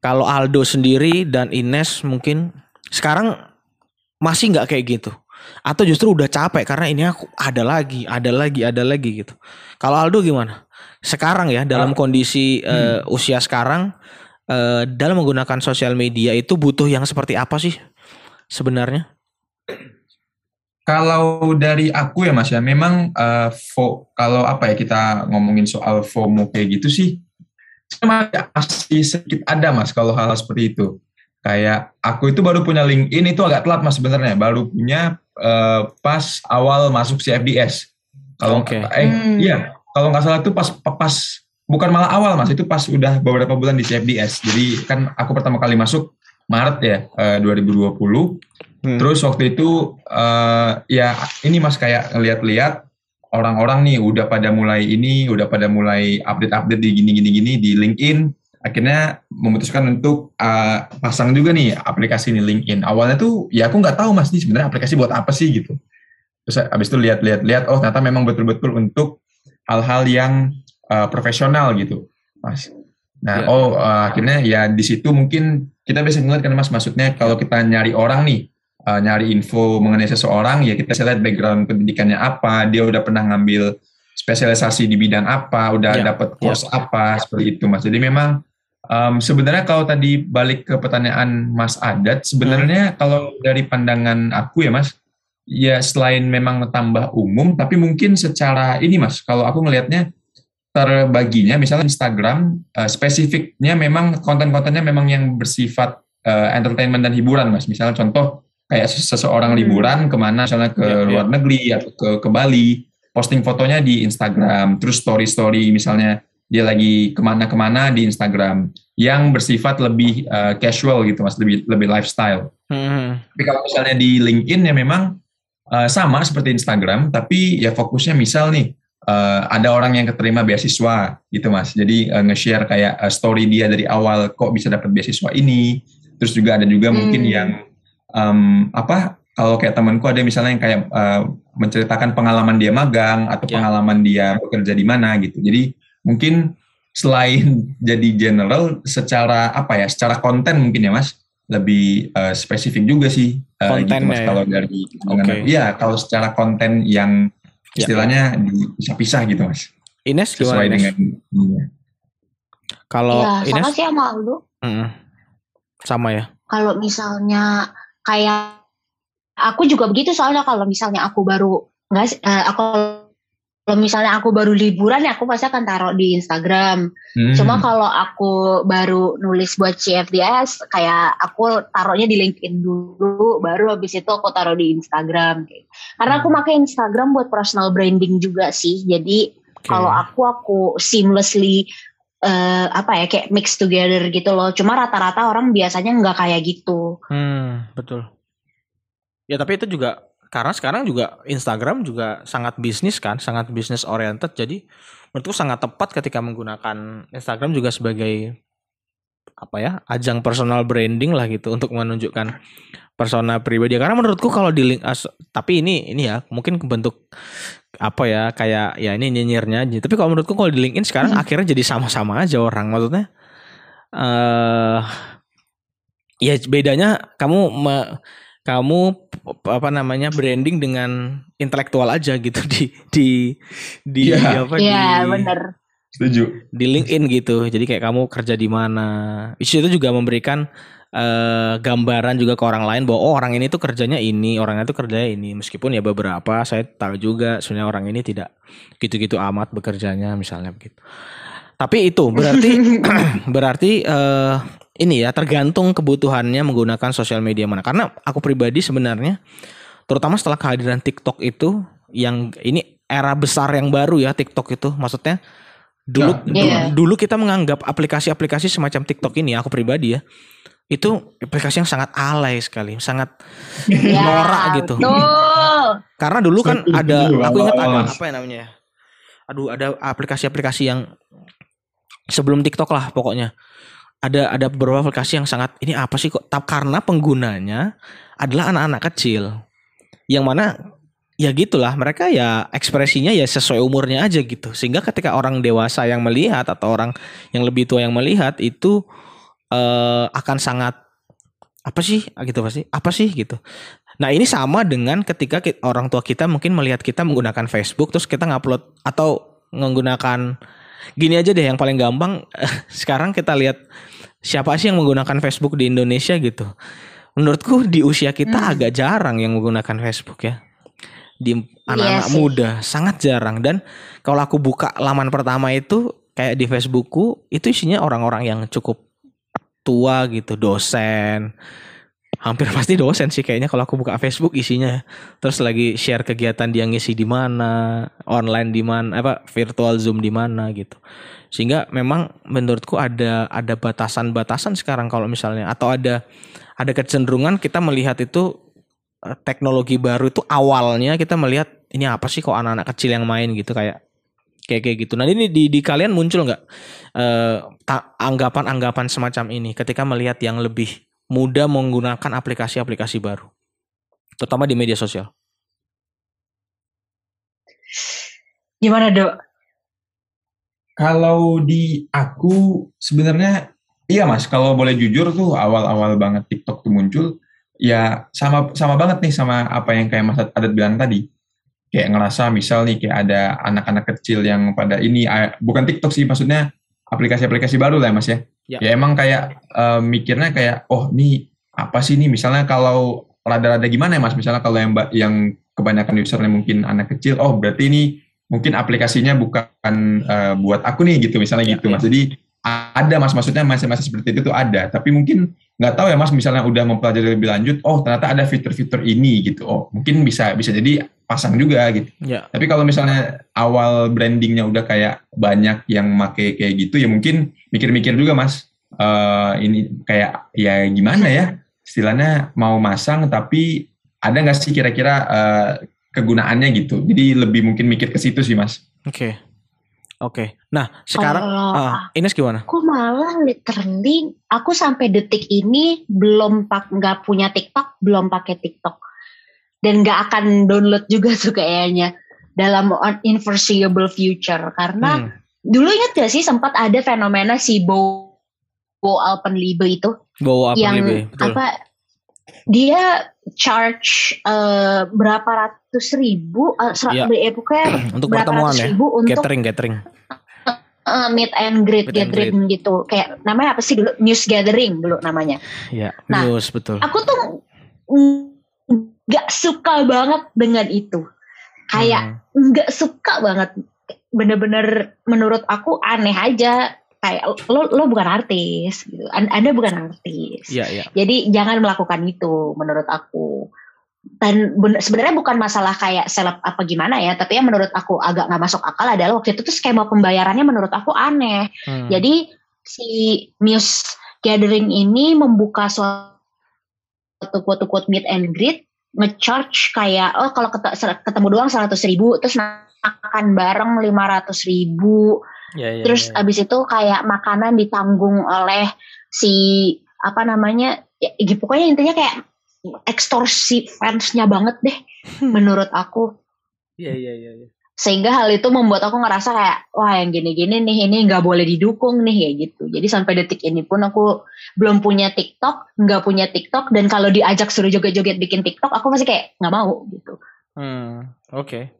kalau Aldo sendiri dan Ines mungkin sekarang masih nggak kayak gitu atau justru udah capek karena ini aku ada lagi, ada lagi, ada lagi gitu. Kalau Aldo gimana? Sekarang ya dalam kondisi uh, hmm. usia sekarang uh, dalam menggunakan sosial media itu butuh yang seperti apa sih sebenarnya? Kalau dari aku ya Mas ya, memang uh, fo, kalau apa ya kita ngomongin soal FOMO kayak gitu sih, masih sedikit ada Mas kalau hal, hal seperti itu. Kayak aku itu baru punya LinkedIn itu agak telat Mas sebenarnya, baru punya uh, pas awal masuk CFDS. Kalau okay. eh hmm. iya, kalau nggak salah itu pas pas bukan malah awal Mas, itu pas udah beberapa bulan di CFDS. Jadi kan aku pertama kali masuk Maret ya uh, 2020 Hmm. Terus waktu itu uh, ya ini mas kayak ngeliat-liat orang-orang nih udah pada mulai ini, udah pada mulai update-update di gini-gini-gini di LinkedIn. Akhirnya memutuskan untuk uh, pasang juga nih aplikasi ini LinkedIn. Awalnya tuh ya aku nggak tahu mas nih sebenarnya aplikasi buat apa sih gitu. Terus abis itu lihat-lihat-lihat, oh ternyata memang betul-betul untuk hal-hal yang uh, profesional gitu, mas. Nah, ya. oh uh, akhirnya ya di situ mungkin kita bisa ngeliat kan mas, maksudnya kalau kita nyari orang nih, uh, nyari info mengenai seseorang ya kita bisa lihat background pendidikannya apa dia udah pernah ngambil spesialisasi di bidang apa udah yeah. dapat course yeah. apa seperti itu mas jadi memang um, sebenarnya kalau tadi balik ke pertanyaan mas Adat sebenarnya hmm. kalau dari pandangan aku ya mas ya selain memang tambah umum tapi mungkin secara ini mas kalau aku ngelihatnya terbaginya misalnya Instagram uh, spesifiknya memang konten-kontennya memang yang bersifat uh, entertainment dan hiburan mas misalnya contoh kayak seseorang hmm. liburan ke mana misalnya ke ya, luar ya. negeri atau ke ke Bali posting fotonya di Instagram terus story story misalnya dia lagi ke mana-kemana di Instagram yang bersifat lebih uh, casual gitu mas lebih lebih lifestyle hmm. tapi kalau misalnya di LinkedIn ya memang uh, sama seperti Instagram tapi ya fokusnya misal nih uh, ada orang yang keterima beasiswa gitu mas jadi uh, nge-share kayak uh, story dia dari awal kok bisa dapat beasiswa ini terus juga ada juga hmm. mungkin yang um, apa kalau kayak temanku ada misalnya yang kayak uh, menceritakan pengalaman dia magang atau yeah. pengalaman dia bekerja di mana gitu. Jadi mungkin selain jadi general secara apa ya, secara konten mungkin ya Mas lebih uh, spesifik juga sih uh, gitu Mas ya. kalau dari okay. ya kalau secara konten yang ya. Istilahnya yeah. bisa-pisah gitu Mas. Ines sesuai Ines? dengan ya. Kalau ya, Ines sama sih sama Aldo. Mm, sama ya. Kalau misalnya kayak aku juga begitu soalnya kalau misalnya aku baru nggak uh, aku kalau misalnya aku baru liburan ya aku pasti akan taruh di Instagram. Hmm. Cuma kalau aku baru nulis buat CFDS kayak aku taruhnya di LinkedIn dulu, baru habis itu aku taruh di Instagram. Karena aku pakai Instagram buat personal branding juga sih. Jadi okay. kalau aku aku seamlessly uh, apa ya kayak mix together gitu loh. Cuma rata-rata orang biasanya nggak kayak gitu. Hmm, betul. Ya tapi itu juga karena sekarang juga Instagram juga sangat bisnis kan, sangat bisnis oriented. Jadi menurutku sangat tepat ketika menggunakan Instagram juga sebagai apa ya ajang personal branding lah gitu untuk menunjukkan persona pribadi karena menurutku kalau di link as, tapi ini ini ya mungkin bentuk apa ya kayak ya ini nyinyirnya aja tapi kalau menurutku kalau di LinkedIn sekarang hmm. akhirnya jadi sama-sama aja orang maksudnya eh uh, ya bedanya kamu me, kamu apa namanya branding dengan intelektual aja gitu di di di yeah. apa yeah, di bener. Setuju di LinkedIn gitu jadi kayak kamu kerja di mana itu juga memberikan uh, gambaran juga ke orang lain bahwa oh orang ini tuh kerjanya ini, orangnya tuh kerjanya ini. Meskipun ya beberapa saya tahu juga sebenarnya orang ini tidak gitu-gitu amat bekerjanya misalnya begitu. Tapi itu berarti berarti uh, ini ya tergantung kebutuhannya menggunakan sosial media mana. Karena aku pribadi sebenarnya terutama setelah kehadiran TikTok itu yang ini era besar yang baru ya TikTok itu maksudnya dulu yeah. dulu, iya. dulu kita menganggap aplikasi-aplikasi semacam TikTok ini aku pribadi ya itu aplikasi yang sangat alay sekali, sangat ya, norak gitu. Betul. Karena dulu kan ada, aku ingat ada apa ya namanya? Ya? Aduh, ada aplikasi-aplikasi yang sebelum TikTok lah pokoknya. Ada ada beberapa aplikasi yang sangat ini apa sih kok? Karena penggunanya adalah anak-anak kecil, yang mana ya gitulah mereka ya ekspresinya ya sesuai umurnya aja gitu sehingga ketika orang dewasa yang melihat atau orang yang lebih tua yang melihat itu uh, akan sangat apa sih gitu pasti apa sih gitu. Nah ini sama dengan ketika kita, orang tua kita mungkin melihat kita menggunakan Facebook terus kita ngupload atau menggunakan gini aja deh yang paling gampang sekarang kita lihat siapa sih yang menggunakan Facebook di Indonesia gitu. Menurutku di usia kita hmm. agak jarang yang menggunakan Facebook ya. Di anak-anak Iya muda. Sangat jarang. Dan kalau aku buka laman pertama itu kayak di Facebookku itu isinya orang-orang yang cukup tua gitu dosen. Hampir pasti dosen sih kayaknya kalau aku buka Facebook isinya. Terus lagi share kegiatan dia ngisi di mana online di mana apa virtual zoom di mana gitu. Sehingga memang menurutku ada ada batasan-batasan sekarang kalau misalnya atau ada ada kecenderungan kita melihat itu teknologi baru itu awalnya kita melihat ini apa sih kok anak-anak kecil yang main gitu kayak kayak kayak gitu. Nah ini di, di kalian muncul nggak eh, ta- anggapan-anggapan semacam ini ketika melihat yang lebih mudah menggunakan aplikasi-aplikasi baru, terutama di media sosial. Gimana dok? Kalau di aku sebenarnya iya mas, kalau boleh jujur tuh awal-awal banget TikTok tuh muncul, ya sama sama banget nih sama apa yang kayak Mas Adat bilang tadi. Kayak ngerasa misal nih kayak ada anak-anak kecil yang pada ini bukan TikTok sih maksudnya aplikasi-aplikasi baru lah ya mas ya. Ya. Ya, emang kayak eh, mikirnya kayak oh nih apa sih nih misalnya kalau rada-rada gimana ya mas misalnya kalau yang yang kebanyakan usernya mungkin anak kecil oh berarti ini mungkin aplikasinya bukan eh, buat aku nih gitu misalnya Ya, gitu ya. mas jadi ada mas maksudnya masa-masa seperti itu tuh ada tapi mungkin nggak tahu ya mas misalnya udah mempelajari lebih lanjut oh ternyata ada fitur-fitur ini gitu. Oh mungkin bisa bisa jadi pasang juga gitu. Ya, tapi kalau misalnya awal brandingnya udah kayak banyak yang make kayak gitu ya mungkin mikir-mikir juga mas. Eh, ini kayak ya gimana ya istilahnya mau masang tapi ada nggak sih kira-kira eh, kegunaannya gitu? Jadi lebih mungkin mikir ke situ sih mas. Oke, oke. Nah sekarang Kalau ah, Ines gimana? aku malah literally aku sampai detik ini belum pak nggak punya TikTok, belum pakai TikTok dan nggak akan download juga tuh kayaknya dalam unforeseeable future karena Hmm, dulu ingat gak sih sempat ada fenomena si Bo Bo Alpenliebe itu bawa apa yang? Betul. apa dia charge eh, berapa ratus ribu eh, ser- Iya. eh, pokoknya Untuk berapa pertemuan ratus ya, ribu untuk catering, catering. eh, meet and greet Meet and gathering gitu. Kayak namanya apa sih dulu? News gathering dulu namanya. Ya, Nah, news betul. aku tuh nggak suka banget dengan itu. Kayak Hmm, nggak suka banget. Bener-bener menurut aku aneh aja kayak lo lo bukan artis gitu. An- anda bukan artis. Iya, iya. jadi jangan melakukan itu menurut aku. Dan ben- sebenarnya bukan masalah kayak seleb apa gimana ya tapi yang menurut aku agak nggak masuk akal adalah waktu itu tuh skema pembayarannya menurut aku aneh. Hmm. jadi si Muse Gathering ini membuka suatu quote-unquote meet and greet nge-charge kayak oh kalau ket- ketemu doang 100 ribu terus makan bareng 500 ribu Ya, ya, terus ya. abis itu kayak makanan ditanggung oleh si apa namanya ya, ya pokoknya intinya kayak ekstorsi fansnya banget deh menurut aku Iya, iya, iya. iya. sehingga hal itu membuat aku ngerasa kayak wah yang gini-gini nih ini nggak boleh didukung nih kayak gitu jadi sampai detik ini pun aku belum punya TikTok nggak punya TikTok dan kalau diajak suruh joget-joget bikin TikTok aku masih kayak nggak mau gitu Hmm, oke.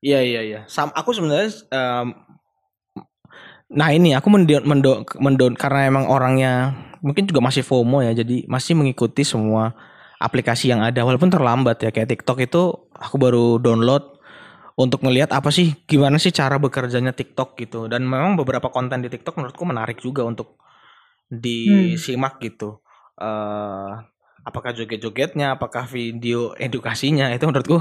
Iya iya iya. Sam, aku sebenarnya em, Nah ini aku mendo, mendo, mendo- karena emang orangnya mungkin juga masih FOMO ya, jadi masih mengikuti semua aplikasi yang ada walaupun terlambat ya kayak TikTok itu aku baru download untuk ngelihat apa sih gimana sih cara bekerjanya TikTok gitu dan memang beberapa konten di TikTok menurutku menarik juga untuk disimak gitu. eh apakah joget-jogetnya, apakah video edukasinya itu menurutku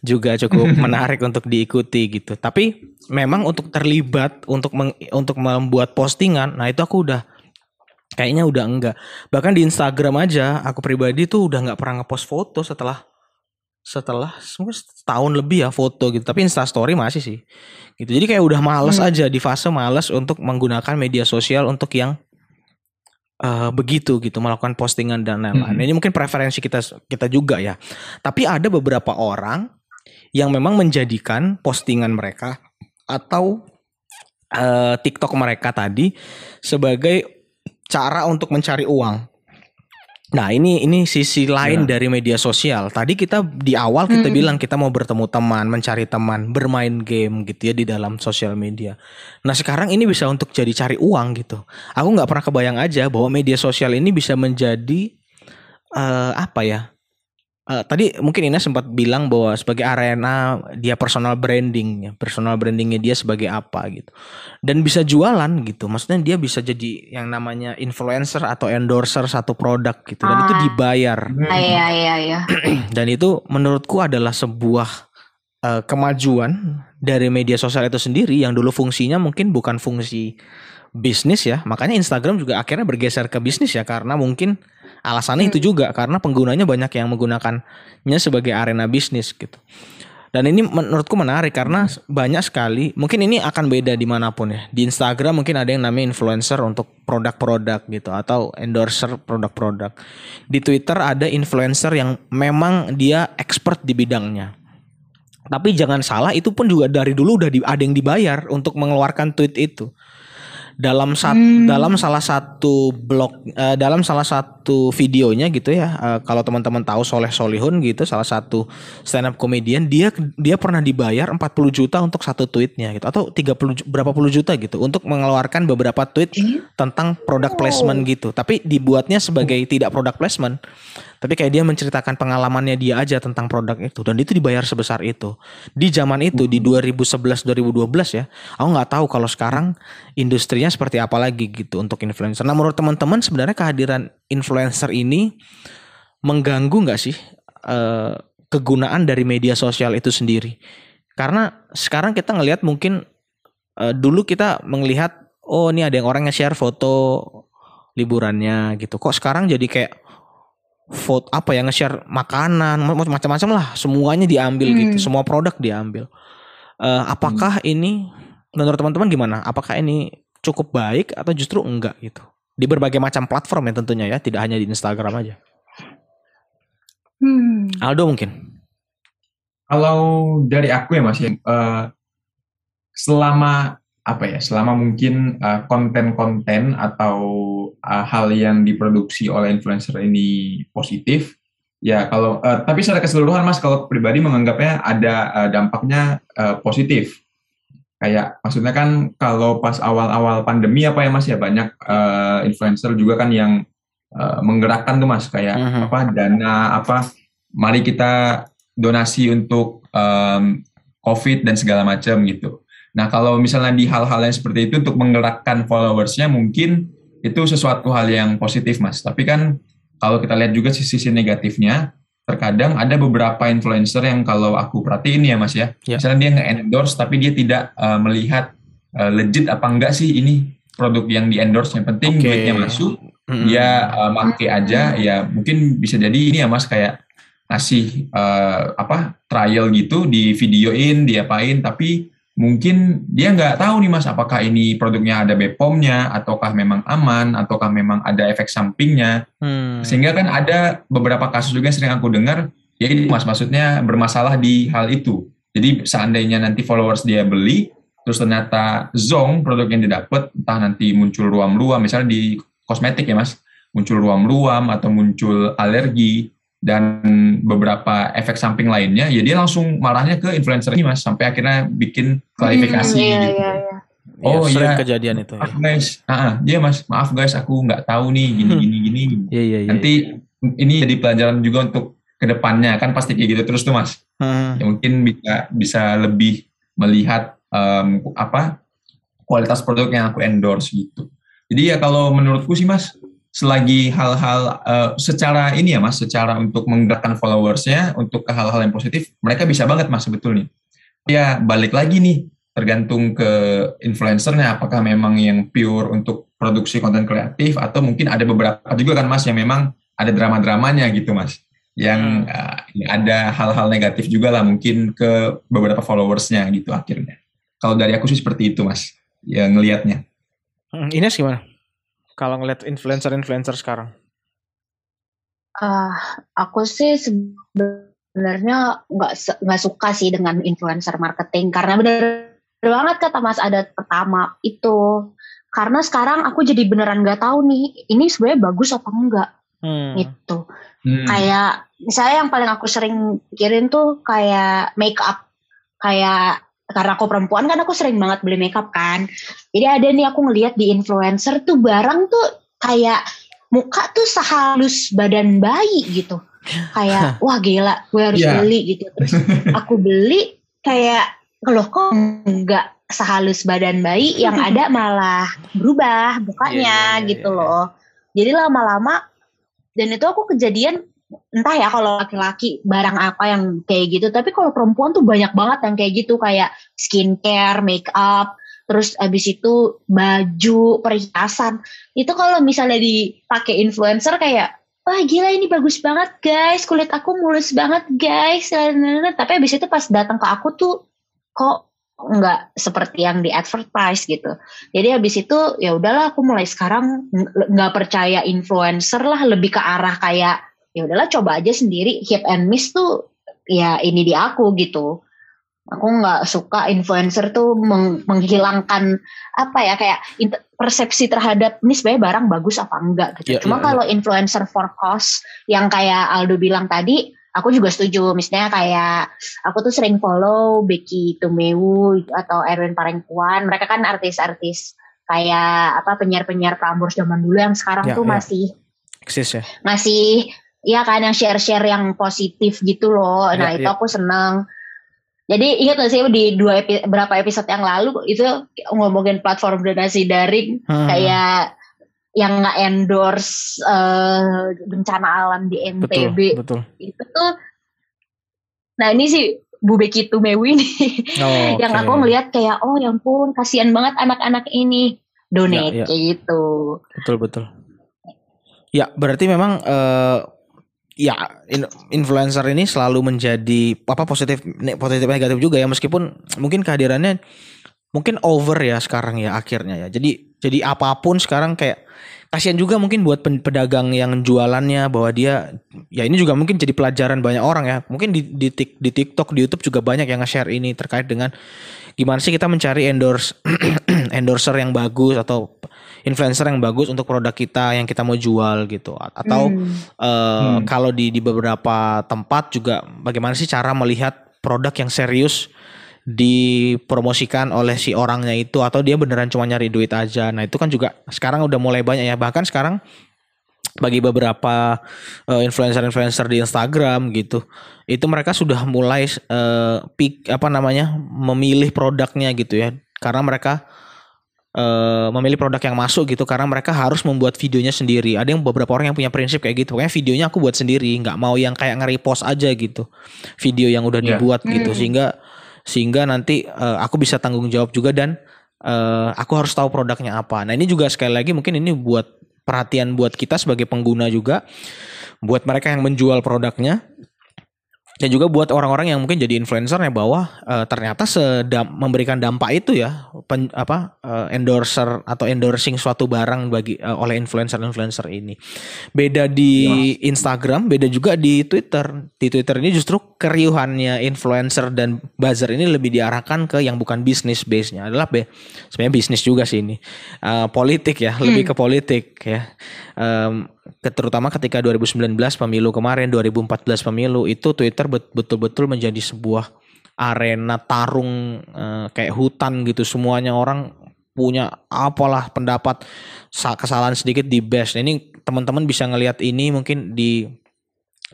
juga cukup menarik untuk diikuti gitu. Tapi memang untuk terlibat untuk meng- untuk membuat postingan, nah itu aku udah kayaknya udah enggak. Bahkan di Instagram aja aku pribadi tuh udah nggak pernah ngepost foto setelah setelah mungkin setahun lebih ya foto gitu. Tapi Insta Story masih sih. Gitu. Jadi kayak udah males Hmm. aja di fase males untuk menggunakan media sosial untuk yang eh, begitu gitu melakukan postingan dan lain-lain. Mhm. Ini mungkin preferensi kita kita juga ya. Tapi ada beberapa orang yang memang menjadikan postingan mereka atau eh, TikTok mereka tadi sebagai cara untuk mencari uang. Nah ini ini sisi lain Ya. dari media sosial. Tadi kita di awal kita Hmm. bilang kita mau bertemu teman, mencari teman, bermain game gitu ya di dalam sosial media. Nah sekarang ini bisa untuk jadi cari uang gitu. Aku nggak pernah kebayang aja bahwa media sosial ini bisa menjadi eh, apa ya uh, tadi mungkin Ina sempat bilang bahwa sebagai arena dia personal branding, personal brandingnya dia sebagai apa gitu, dan bisa jualan gitu. Maksudnya dia bisa jadi yang namanya influencer atau endorser satu produk gitu, dan ah. itu dibayar. Ah, iya iya iya. dan itu menurutku adalah sebuah uh, kemajuan dari media sosial itu sendiri yang dulu fungsinya mungkin bukan fungsi bisnis ya. Makanya Instagram juga akhirnya bergeser ke bisnis ya karena mungkin Alasannya hmm. itu juga karena penggunanya banyak yang menggunakannya sebagai arena bisnis gitu. Dan ini menurutku menarik karena banyak sekali, mungkin ini akan beda di mana pun ya. Di Instagram mungkin ada yang namanya influencer untuk produk-produk gitu atau endorser produk-produk. Di Twitter ada influencer yang memang dia expert di bidangnya. Tapi jangan salah itu pun juga dari dulu udah ada yang dibayar untuk mengeluarkan tweet itu dalam sat hmm. dalam salah satu blog uh, dalam salah satu videonya gitu ya uh, kalau teman-teman tahu Soleh Solihun gitu salah satu stand up comedian dia dia pernah dibayar 40 juta untuk satu tweetnya gitu atau 30 berapa puluh juta gitu untuk mengeluarkan beberapa tweet hmm? tentang product placement gitu tapi dibuatnya sebagai tidak product placement tapi kayak dia menceritakan pengalamannya dia aja tentang produk itu. Dan itu dibayar sebesar itu. Di zaman itu di 2011 2012 ya aku nggak tahu kalau sekarang industrinya seperti apa lagi gitu untuk influencer. Nah menurut teman-teman sebenarnya kehadiran influencer ini mengganggu nggak sih eh, kegunaan dari media sosial itu sendiri? Karena sekarang kita ngelihat mungkin eh, dulu kita melihat oh ini ada yang orang nge-share foto liburannya gitu. Kok sekarang jadi kayak foto apa ya nge-share makanan macam-macam lah semuanya diambil gitu. hmm. gitu semua produk diambil uh, apakah hmm. ini menurut teman-teman gimana apakah ini cukup baik atau justru enggak gitu di berbagai macam platform ya tentunya ya tidak hanya di Instagram aja hmm. Aldo mungkin kalau dari aku ya mas uh, selama apa ya selama mungkin uh, konten-konten atau uh, hal yang diproduksi oleh influencer ini positif ya kalau uh, tapi secara keseluruhan mas kalau pribadi menganggapnya ada uh, dampaknya uh, positif kayak maksudnya kan kalau pas awal-awal pandemi apa ya mas ya banyak uh, influencer juga kan yang uh, menggerakkan tuh mas kayak uh -huh. apa dana apa mari kita donasi untuk um, covid dan segala macam gitu Nah, kalau misalnya di hal-hal yang seperti itu untuk menggerakkan followersnya mungkin itu sesuatu hal yang positif, Mas. Tapi kan kalau kita lihat juga sisi-sisi negatifnya, terkadang ada beberapa influencer yang kalau aku perhatiin ya, Mas ya, ya. misalnya dia nge-endorse tapi dia tidak uh, melihat uh, legit apa enggak sih ini produk yang di-endorse. Yang penting okay. duitnya masuk, mm-hmm. dia uh, make aja, ya mungkin bisa jadi ini ya, Mas kayak ngasih uh, apa trial gitu di videoin, diapain, tapi mungkin dia nggak tahu nih mas apakah ini produknya ada BPOM-nya ataukah memang aman ataukah memang ada efek sampingnya. Hmm. sehingga kan ada beberapa kasus juga yang sering aku dengar ya ini mas. Maksudnya bermasalah di hal itu. Jadi seandainya nanti followers dia beli terus ternyata zong produk yang didapat entah nanti muncul ruam-ruam misalnya di kosmetik ya mas. Muncul ruam-ruam atau muncul alergi dan beberapa efek samping lainnya, ya dia langsung marahnya ke influencer ini mas, sampai akhirnya bikin klarifikasi hmm, iya, gitu. Iya, iya. Oh iya, kejadian itu. Maaf ya. guys, ah, dia mas, maaf guys, aku nggak tahu nih gini hmm. gini gini. Iya, iya, iya. Nanti ini jadi pelajaran juga untuk ke depannya kan pasti kayak gitu terus tuh mas. Hmm. Ya mungkin bisa bisa lebih melihat um, apa kualitas produk yang aku endorse gitu. Jadi ya kalau menurutku sih mas, selagi hal-hal uh, secara ini ya mas, secara untuk menggerakkan followersnya untuk ke hal-hal yang positif, mereka bisa banget mas sebetulnya. Ya balik lagi nih, tergantung ke influencernya, apakah memang yang pure untuk produksi konten kreatif atau mungkin ada beberapa juga kan mas yang memang ada drama-dramanya gitu mas, yang uh, ada hal-hal negatif juga lah mungkin ke beberapa followersnya gitu akhirnya. Kalau dari aku sih seperti itu mas, yang ngelihatnya. Hmm, Ines gimana? Kalau ngeliat influencer-influencer sekarang? Uh, aku sih sebenarnya nggak nggak suka sih dengan influencer marketing karena bener, bener banget kata Mas ada pertama itu karena sekarang aku jadi beneran nggak tahu nih ini sebenarnya bagus apa enggak hmm. gitu hmm. kayak misalnya yang paling aku sering pikirin tuh kayak make up kayak karena aku perempuan kan aku sering banget beli makeup kan. Jadi ada nih aku ngeliat di influencer tuh barang tuh kayak muka tuh sehalus badan bayi gitu. kayak wah gila gue harus Iya. beli gitu terus aku beli kayak loh kok nggak sehalus badan bayi yang ada malah berubah Iya, iya, mukanya iya, gitu iya. loh jadi lama-lama dan itu aku kejadian entah ya kalau laki-laki barang apa yang kayak gitu. Tapi kalau perempuan tuh banyak banget yang kayak gitu. Kayak skincare make up terus abis itu baju perhiasan. Itu kalau misalnya dipakai influencer kayak wah gila ini bagus banget guys. Kulit aku mulus banget guys. Tapi abis itu pas datang ke aku tuh kok nggak seperti yang di advertise gitu. Jadi habis itu ya udahlah aku mulai sekarang ng- nggak percaya influencer lah. Lebih ke arah kayak ya udahlah coba aja sendiri. Hit and miss tuh ya ini di aku gitu. Aku nggak suka influencer tuh meng- menghilangkan apa ya kayak persepsi terhadap ini sebenarnya barang bagus apa enggak gitu. Iya, cuma iya, kalau influencer for cost yang kayak Aldo bilang tadi aku juga setuju. Misalnya kayak aku tuh sering follow Becky Tumewu atau Erwin Parengkuan. Mereka kan artis-artis kayak apa penyiar-penyiar Prambors zaman dulu yang sekarang Ya, tuh ya. masih Eksis ya. masih ya kan yang share-share yang positif gitu loh. Nah Ya, itu ya. aku seneng. Jadi ingat gak sih di dua epi, berapa episode yang lalu itu ngomongin platform donasi daring Hmm. kayak yang nggak endorse eh, bencana alam di NTB betul, betul. itu tuh. Nah ini sih Bu Becky Tumewi nih Oh, yang aku ngelihat kayak oh ya ampun kasihan banget anak-anak ini donate Ya, ya. gitu. Betul betul. Ya berarti memang eh, ya in- influencer ini selalu menjadi apa positif positif negatif juga ya. Meskipun mungkin kehadirannya mungkin over ya sekarang ya akhirnya ya. Jadi jadi apa pun sekarang kayak kasihan juga mungkin buat pedagang yang jualannya bahwa dia ya ini juga mungkin jadi pelajaran banyak orang ya. Mungkin di di, Tik- di TikTok, di YouTube juga banyak yang nge-share ini terkait dengan gimana sih kita mencari endorse endorser yang bagus atau influencer yang bagus untuk produk kita yang kita mau jual gitu atau Hmm. eh, Hmm. kalau di di beberapa tempat juga bagaimana sih cara melihat produk yang serius dipromosikan oleh si orangnya itu atau dia beneran cuma nyari duit aja. Nah, itu kan juga sekarang udah mulai banyak ya. Bahkan sekarang bagi beberapa eh, influencer-influencer di Instagram gitu, itu mereka sudah mulai eh, pick apa namanya memilih produknya gitu ya, karena mereka eh, memilih produk yang masuk gitu, karena mereka harus membuat videonya sendiri. Ada yang beberapa orang yang punya prinsip kayak gitu, pokoknya videonya aku buat sendiri, nggak mau yang kayak nge-repost aja gitu, video yang udah Iya. dibuat gitu, Hmm. sehingga sehingga nanti eh, aku bisa tanggung jawab juga dan eh, aku harus tahu produknya apa. Nah ini juga sekali lagi mungkin ini buat perhatian buat kita sebagai pengguna juga, buat mereka yang menjual produknya, dan juga buat orang-orang yang mungkin jadi influencer ya bahwa eh, ternyata sedam memberikan dampak itu ya pen- apa eh, endorser atau endorsing suatu barang bagi eh, oleh influencer-influencer ini. Beda di Instagram, beda juga di Twitter. Di Twitter ini justru keriuhannya influencer dan buzzer ini lebih diarahkan ke yang bukan bisnis base-nya adalah be sebenarnya bisnis juga sih ini. Eh, politik ya, lebih ke politik ya. Ke- terutama ketika 2019 pemilu kemarin 2014 pemilu itu Twitter bet- betul-betul menjadi sebuah arena tarung eh, kayak hutan gitu semuanya orang punya apalah pendapat sa- kesalahan sedikit di best Nah, ini teman-teman bisa ngelihat ini mungkin di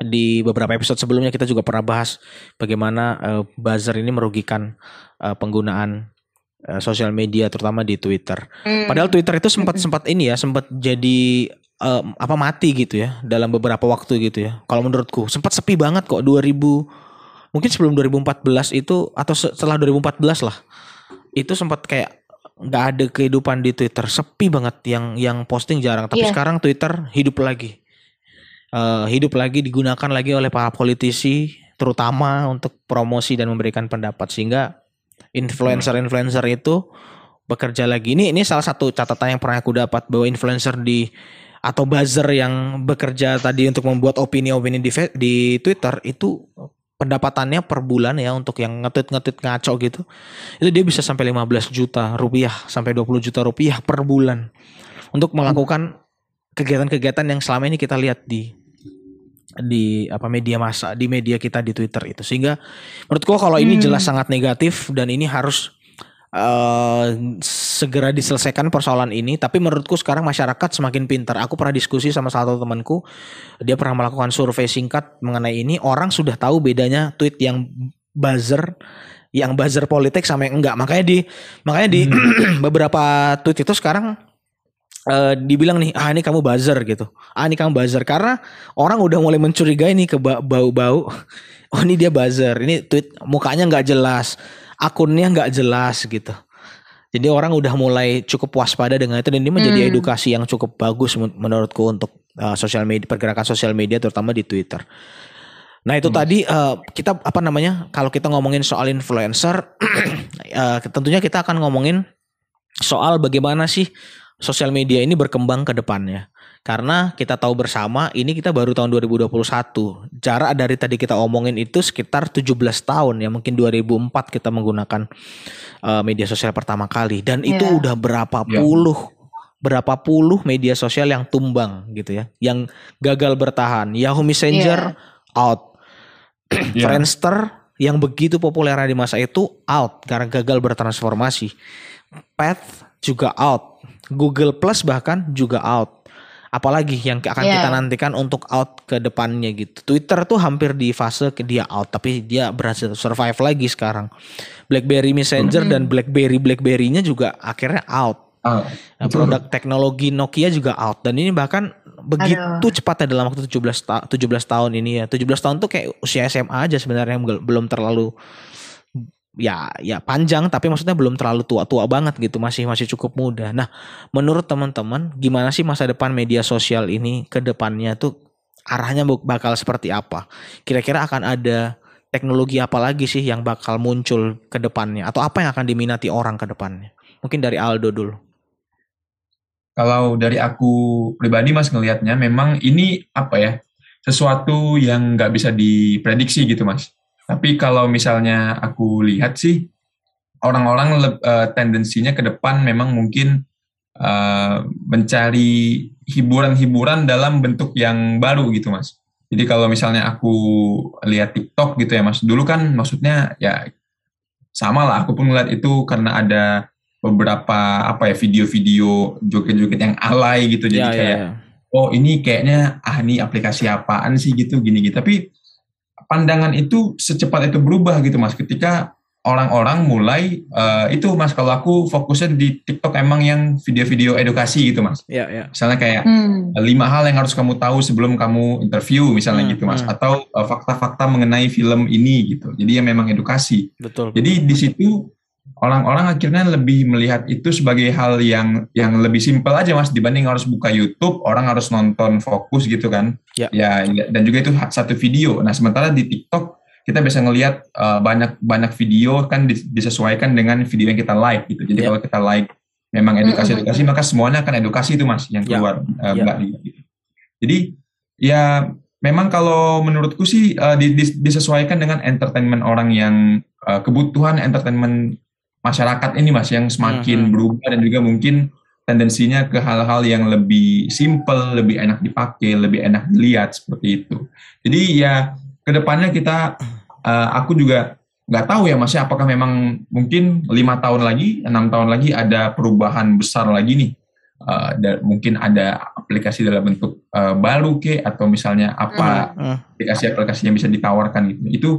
di beberapa episode sebelumnya kita juga pernah bahas bagaimana eh, buzzer ini merugikan eh, penggunaan sosial media terutama di Twitter. Hmm. Padahal Twitter itu sempat sempat ini ya, sempat jadi eh, apa mati gitu ya dalam beberapa waktu gitu ya. Kalau menurutku sempat sepi banget kok 2000 mungkin sebelum 2014 itu atau se- setelah 2014 lah. Itu sempat kayak nggak ada kehidupan di Twitter, sepi banget yang yang posting jarang. Tapi Iya. sekarang Twitter hidup lagi. Eh, hidup lagi digunakan lagi oleh para politisi terutama untuk promosi dan memberikan pendapat sehingga influencer-influencer itu bekerja lagi. Ini ini salah satu catatan yang pernah aku dapat bahwa influencer di atau buzzer yang bekerja tadi untuk membuat opini-opini di di Twitter itu pendapatannya per bulan ya untuk yang ngetweet-ngetweet ngaco gitu. Itu dia bisa sampai 15 juta rupiah sampai 20 juta rupiah per bulan untuk melakukan kegiatan-kegiatan yang selama ini kita lihat di di apa media massa di media kita di Twitter itu sehingga menurutku kalau ini Hmm. jelas sangat negatif dan ini harus eh, segera diselesaikan persoalan ini. Tapi menurutku sekarang masyarakat semakin pintar. Aku pernah diskusi sama satu temanku, dia pernah melakukan survei singkat mengenai ini. Orang sudah tahu bedanya tweet yang buzzer, yang buzzer politik sama yang enggak. Makanya di makanya di hmm. beberapa tweet itu sekarang uh, dibilang nih ah ini kamu buzzer gitu ah ini kamu buzzer karena orang udah mulai mencurigai nih ke bau-bau oh ini dia buzzer ini tweet mukanya nggak jelas akunnya nggak jelas gitu jadi orang udah mulai cukup waspada dengan itu dan ini menjadi hmm. edukasi yang cukup bagus menurutku untuk uh, sosial media pergerakan sosial media terutama di Twitter. Nah itu hmm. tadi uh, kita apa namanya kalau kita ngomongin soal influencer, uh, tentunya kita akan ngomongin soal bagaimana sih sosial media ini berkembang ke depannya. Karena kita tahu bersama ini kita baru tahun 2021. Jarak dari tadi kita omongin itu sekitar 17 tahun ya. Mungkin 2004 kita menggunakan uh, media sosial pertama kali. Dan yeah. itu udah berapa yeah. puluh berapa puluh media sosial yang tumbang gitu ya. Yang gagal bertahan. Yahoo Messenger yeah. out. yeah. Friendster yang begitu populer di masa itu out karena gagal bertransformasi. Path juga out. Google Plus bahkan juga out apalagi yang akan yeah. kita nantikan untuk out ke depannya gitu. Twitter tuh hampir di fase ke dia out tapi dia berhasil survive lagi sekarang. BlackBerry Messenger mm -hmm. dan BlackBerry BlackBerry-nya juga akhirnya out. Oh, nah, produk teknologi Nokia juga out dan ini bahkan begitu Aduh. cepatnya dalam waktu 17 ta 17 tahun ini ya. 17 tahun tuh kayak usia SMA aja sebenarnya belum terlalu ya ya panjang tapi maksudnya belum terlalu tua-tua banget gitu masih masih cukup muda. Nah menurut teman-teman gimana sih masa depan media sosial ini ke depannya tuh arahnya bakal seperti apa? Kira-kira akan ada teknologi apa lagi sih yang bakal muncul ke depannya atau apa yang akan diminati orang ke depannya? Mungkin dari Aldo dulu. Kalau dari aku pribadi mas ngelihatnya memang ini apa ya sesuatu yang nggak bisa diprediksi gitu mas tapi kalau misalnya aku lihat sih orang-orang uh, tendensinya ke depan memang mungkin uh, mencari hiburan-hiburan dalam bentuk yang baru gitu mas. Jadi kalau misalnya aku lihat TikTok gitu ya mas, dulu kan maksudnya ya sama lah. Aku pun ngeliat itu karena ada beberapa apa ya video-video joget-joget yang alay gitu. Jadi ya, ya kayak ya, ya. oh ini kayaknya ah ini aplikasi apaan sih gitu gini gitu. Tapi pandangan itu secepat itu berubah gitu mas ketika orang-orang mulai uh, itu mas kalau aku fokusnya di TikTok emang yang video-video edukasi gitu mas. Iya iya. Misalnya kayak hmm. lima hal yang harus kamu tahu sebelum kamu interview misalnya hmm, gitu mas. Hmm. Atau eh, fakta-fakta mengenai film ini gitu. Jadi ya memang edukasi. Betul. Jadi di situ orang-orang akhirnya lebih melihat itu sebagai hal yang yang lebih simpel aja mas dibanding harus buka YouTube orang harus nonton fokus gitu kan ya. ya dan juga itu satu video nah sementara di TikTok kita bisa ngelihat uh, banyak banyak video kan disesuaikan dengan video yang kita like gitu jadi ya. kalau kita like memang edukasi edukasi maka semuanya akan edukasi itu mas yang ya. keluar ya. uh, ya. gitu. jadi ya memang kalau menurutku sih uh, disesuaikan dengan entertainment orang yang uh, kebutuhan entertainment masyarakat ini mas yang semakin hmm. berubah dan juga mungkin tendensinya ke hal-hal yang lebih simple, lebih enak dipakai, lebih enak dilihat seperti itu. Jadi ya ke depannya kita, uh, aku juga nggak tahu ya mas, apakah memang mungkin lima tahun lagi, enam tahun lagi ada perubahan besar lagi nih. Uh, dan mungkin ada aplikasi dalam bentuk uh, baru ke atau misalnya apa aplikasi-aplikasi yang bisa ditawarkan gitu. Itu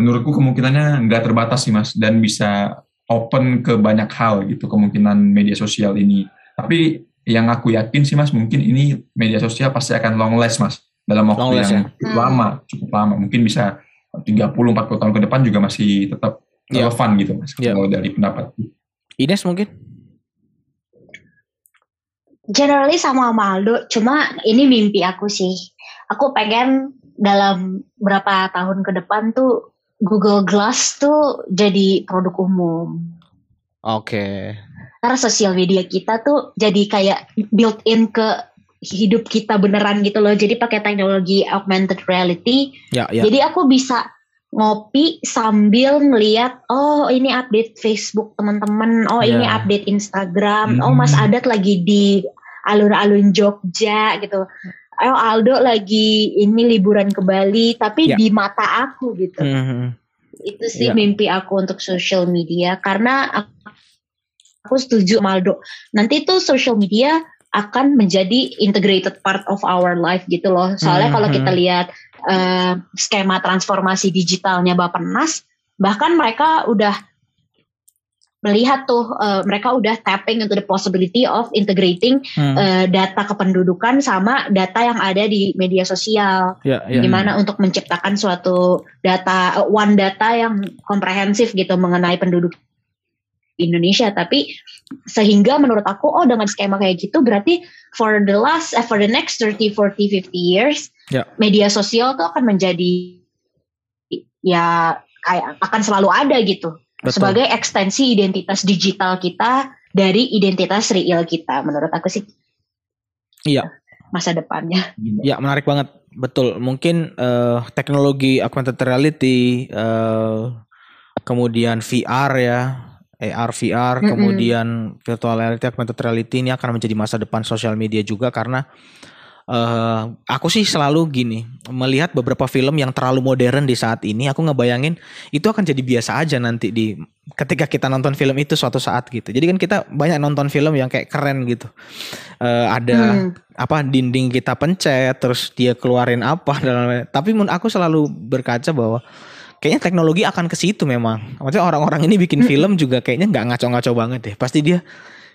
menurutku kemungkinannya nggak terbatas sih mas dan bisa open ke banyak hal gitu kemungkinan media sosial ini. Tapi yang aku yakin sih mas, mungkin ini media sosial pasti akan long last mas dalam waktu yang ya? cukup hmm. lama, cukup lama. Mungkin bisa 30-40 tahun ke depan juga masih tetap yeah. relevan gitu mas yeah. kalau dari pendapat. Ines mungkin? Generally sama Maldo, cuma ini mimpi aku sih. Aku pengen dalam berapa tahun ke depan tuh Google Glass tuh jadi produk umum. Oke. Okay. Karena sosial media kita tuh jadi kayak built in ke hidup kita beneran gitu loh. Jadi pakai teknologi augmented reality. Ya, ya. Jadi aku bisa ngopi sambil ngeliat oh ini update Facebook teman-teman, oh ya. ini update Instagram, hmm. oh Mas Adat lagi di alun-alun Jogja gitu. Oh Aldo lagi ini liburan ke Bali tapi ya. di mata aku gitu. Mm -hmm. Itu sih ya. mimpi aku untuk social media karena aku setuju Maldo. Nanti tuh social media akan menjadi integrated part of our life gitu loh. Soalnya hmm, kalau kita hmm. lihat uh, skema transformasi digitalnya Bapenas, bahkan mereka udah melihat tuh uh, mereka udah tapping into the possibility of integrating hmm. uh, data kependudukan sama data yang ada di media sosial. Yeah, yeah. Gimana untuk menciptakan suatu data uh, one data yang komprehensif gitu mengenai penduduk Indonesia. Tapi sehingga menurut aku oh dengan skema kayak gitu berarti for the last uh, for the next 30 40 50 years yeah. media sosial tuh akan menjadi ya kayak akan selalu ada gitu Betul. sebagai ekstensi identitas digital kita dari identitas real kita menurut aku sih. Iya. Masa depannya. Ya menarik banget. Betul. Mungkin uh, teknologi augmented reality uh, kemudian VR ya AR VR mm -hmm. kemudian virtual reality augmented reality ini akan menjadi masa depan sosial media juga karena uh, aku sih selalu gini melihat beberapa film yang terlalu modern di saat ini aku ngebayangin itu akan jadi biasa aja nanti di ketika kita nonton film itu suatu saat gitu. Jadi kan kita banyak nonton film yang kayak keren gitu. Uh, ada hmm. apa dinding kita pencet terus dia keluarin apa dan tapi aku selalu berkaca bahwa kayaknya teknologi akan ke situ memang. Maksudnya orang-orang ini bikin hmm. film juga kayaknya nggak ngaco-ngaco banget deh. Pasti dia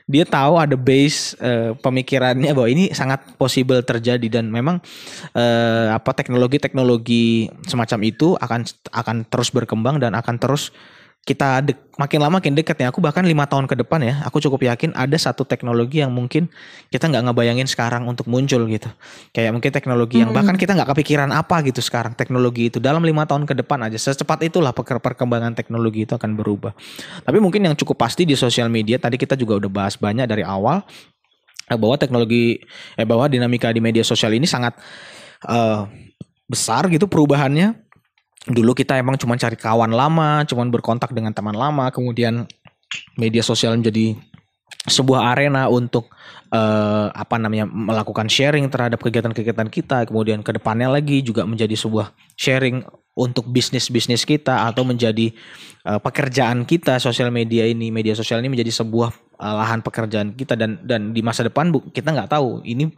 dia tahu ada base uh, pemikirannya bahwa ini sangat possible terjadi dan memang uh, apa teknologi-teknologi semacam itu akan akan terus berkembang dan akan terus kita dek, makin lama makin dekat ya. Aku bahkan lima tahun ke depan ya, aku cukup yakin ada satu teknologi yang mungkin kita nggak ngebayangin sekarang untuk muncul gitu. Kayak mungkin teknologi yang hmm. bahkan kita nggak kepikiran apa gitu sekarang teknologi itu dalam lima tahun ke depan aja secepat itulah perkembangan teknologi itu akan berubah. Tapi mungkin yang cukup pasti di sosial media tadi kita juga udah bahas banyak dari awal eh, bahwa teknologi eh bahwa dinamika di media sosial ini sangat uh, besar gitu perubahannya dulu kita emang cuma cari kawan lama, cuma berkontak dengan teman lama, kemudian media sosial menjadi sebuah arena untuk uh, apa namanya melakukan sharing terhadap kegiatan-kegiatan kita, kemudian ke depannya lagi juga menjadi sebuah sharing untuk bisnis-bisnis kita atau menjadi uh, pekerjaan kita. Sosial media ini media sosial ini menjadi sebuah lahan pekerjaan kita dan dan di masa depan bu, kita nggak tahu ini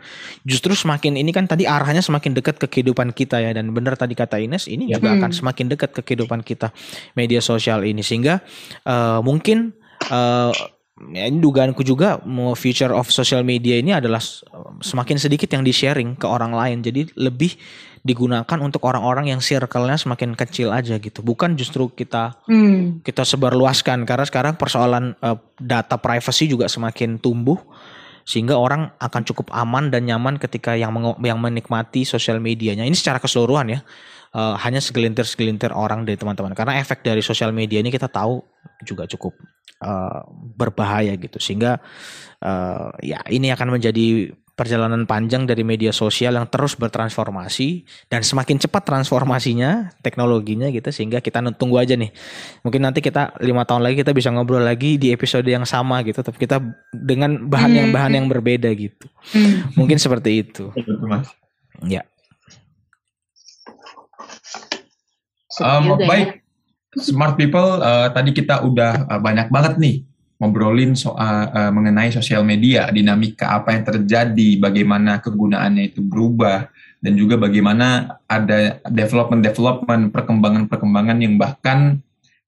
justru semakin ini kan tadi arahnya semakin dekat ke kehidupan kita ya dan benar tadi kata Ines ini ya. juga hmm. akan semakin dekat ke kehidupan kita media sosial ini sehingga uh, mungkin uh, ya ini dugaanku juga mau future of social media ini adalah semakin sedikit yang di sharing ke orang lain jadi lebih digunakan untuk orang-orang yang circle-nya semakin kecil aja gitu. Bukan justru kita hmm. kita sebarluaskan karena sekarang persoalan uh, data privacy juga semakin tumbuh sehingga orang akan cukup aman dan nyaman ketika yang yang menikmati sosial medianya. Ini secara keseluruhan ya. Uh, hanya segelintir-segelintir orang dari teman-teman karena efek dari sosial media ini kita tahu juga cukup uh, berbahaya gitu sehingga uh, ya ini akan menjadi perjalanan panjang dari media sosial yang terus bertransformasi dan semakin cepat transformasinya teknologinya gitu sehingga kita tunggu aja nih. Mungkin nanti kita lima tahun lagi kita bisa ngobrol lagi di episode yang sama gitu tapi kita dengan bahan yang bahan yang berbeda gitu. Hmm. mungkin seperti itu. Ya. Um, baik. Smart people uh, tadi kita udah uh, banyak banget nih ngobrolin soal uh, mengenai sosial media, dinamika apa yang terjadi, bagaimana kegunaannya itu berubah, dan juga bagaimana ada development-development, perkembangan-perkembangan yang bahkan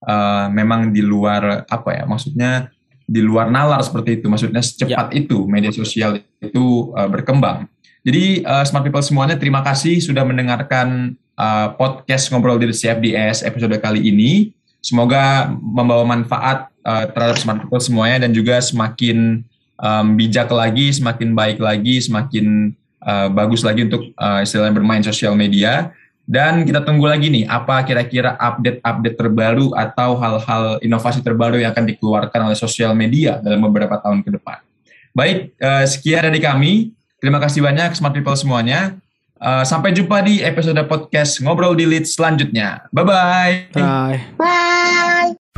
uh, memang di luar apa ya, maksudnya di luar nalar seperti itu, maksudnya secepat ya. itu media sosial itu uh, berkembang. Jadi uh, smart people semuanya, terima kasih sudah mendengarkan uh, podcast ngobrol di CFDS episode kali ini. Semoga membawa manfaat uh, terhadap smart people semuanya dan juga semakin um, bijak lagi, semakin baik lagi, semakin uh, bagus lagi untuk uh, istilahnya bermain sosial media. Dan kita tunggu lagi nih, apa kira-kira update-update terbaru atau hal-hal inovasi terbaru yang akan dikeluarkan oleh sosial media dalam beberapa tahun ke depan. Baik, uh, sekian dari kami. Terima kasih banyak Smart People semuanya. Uh, sampai jumpa di episode podcast Ngobrol di Lead selanjutnya. Bye-bye. Bye. Bye.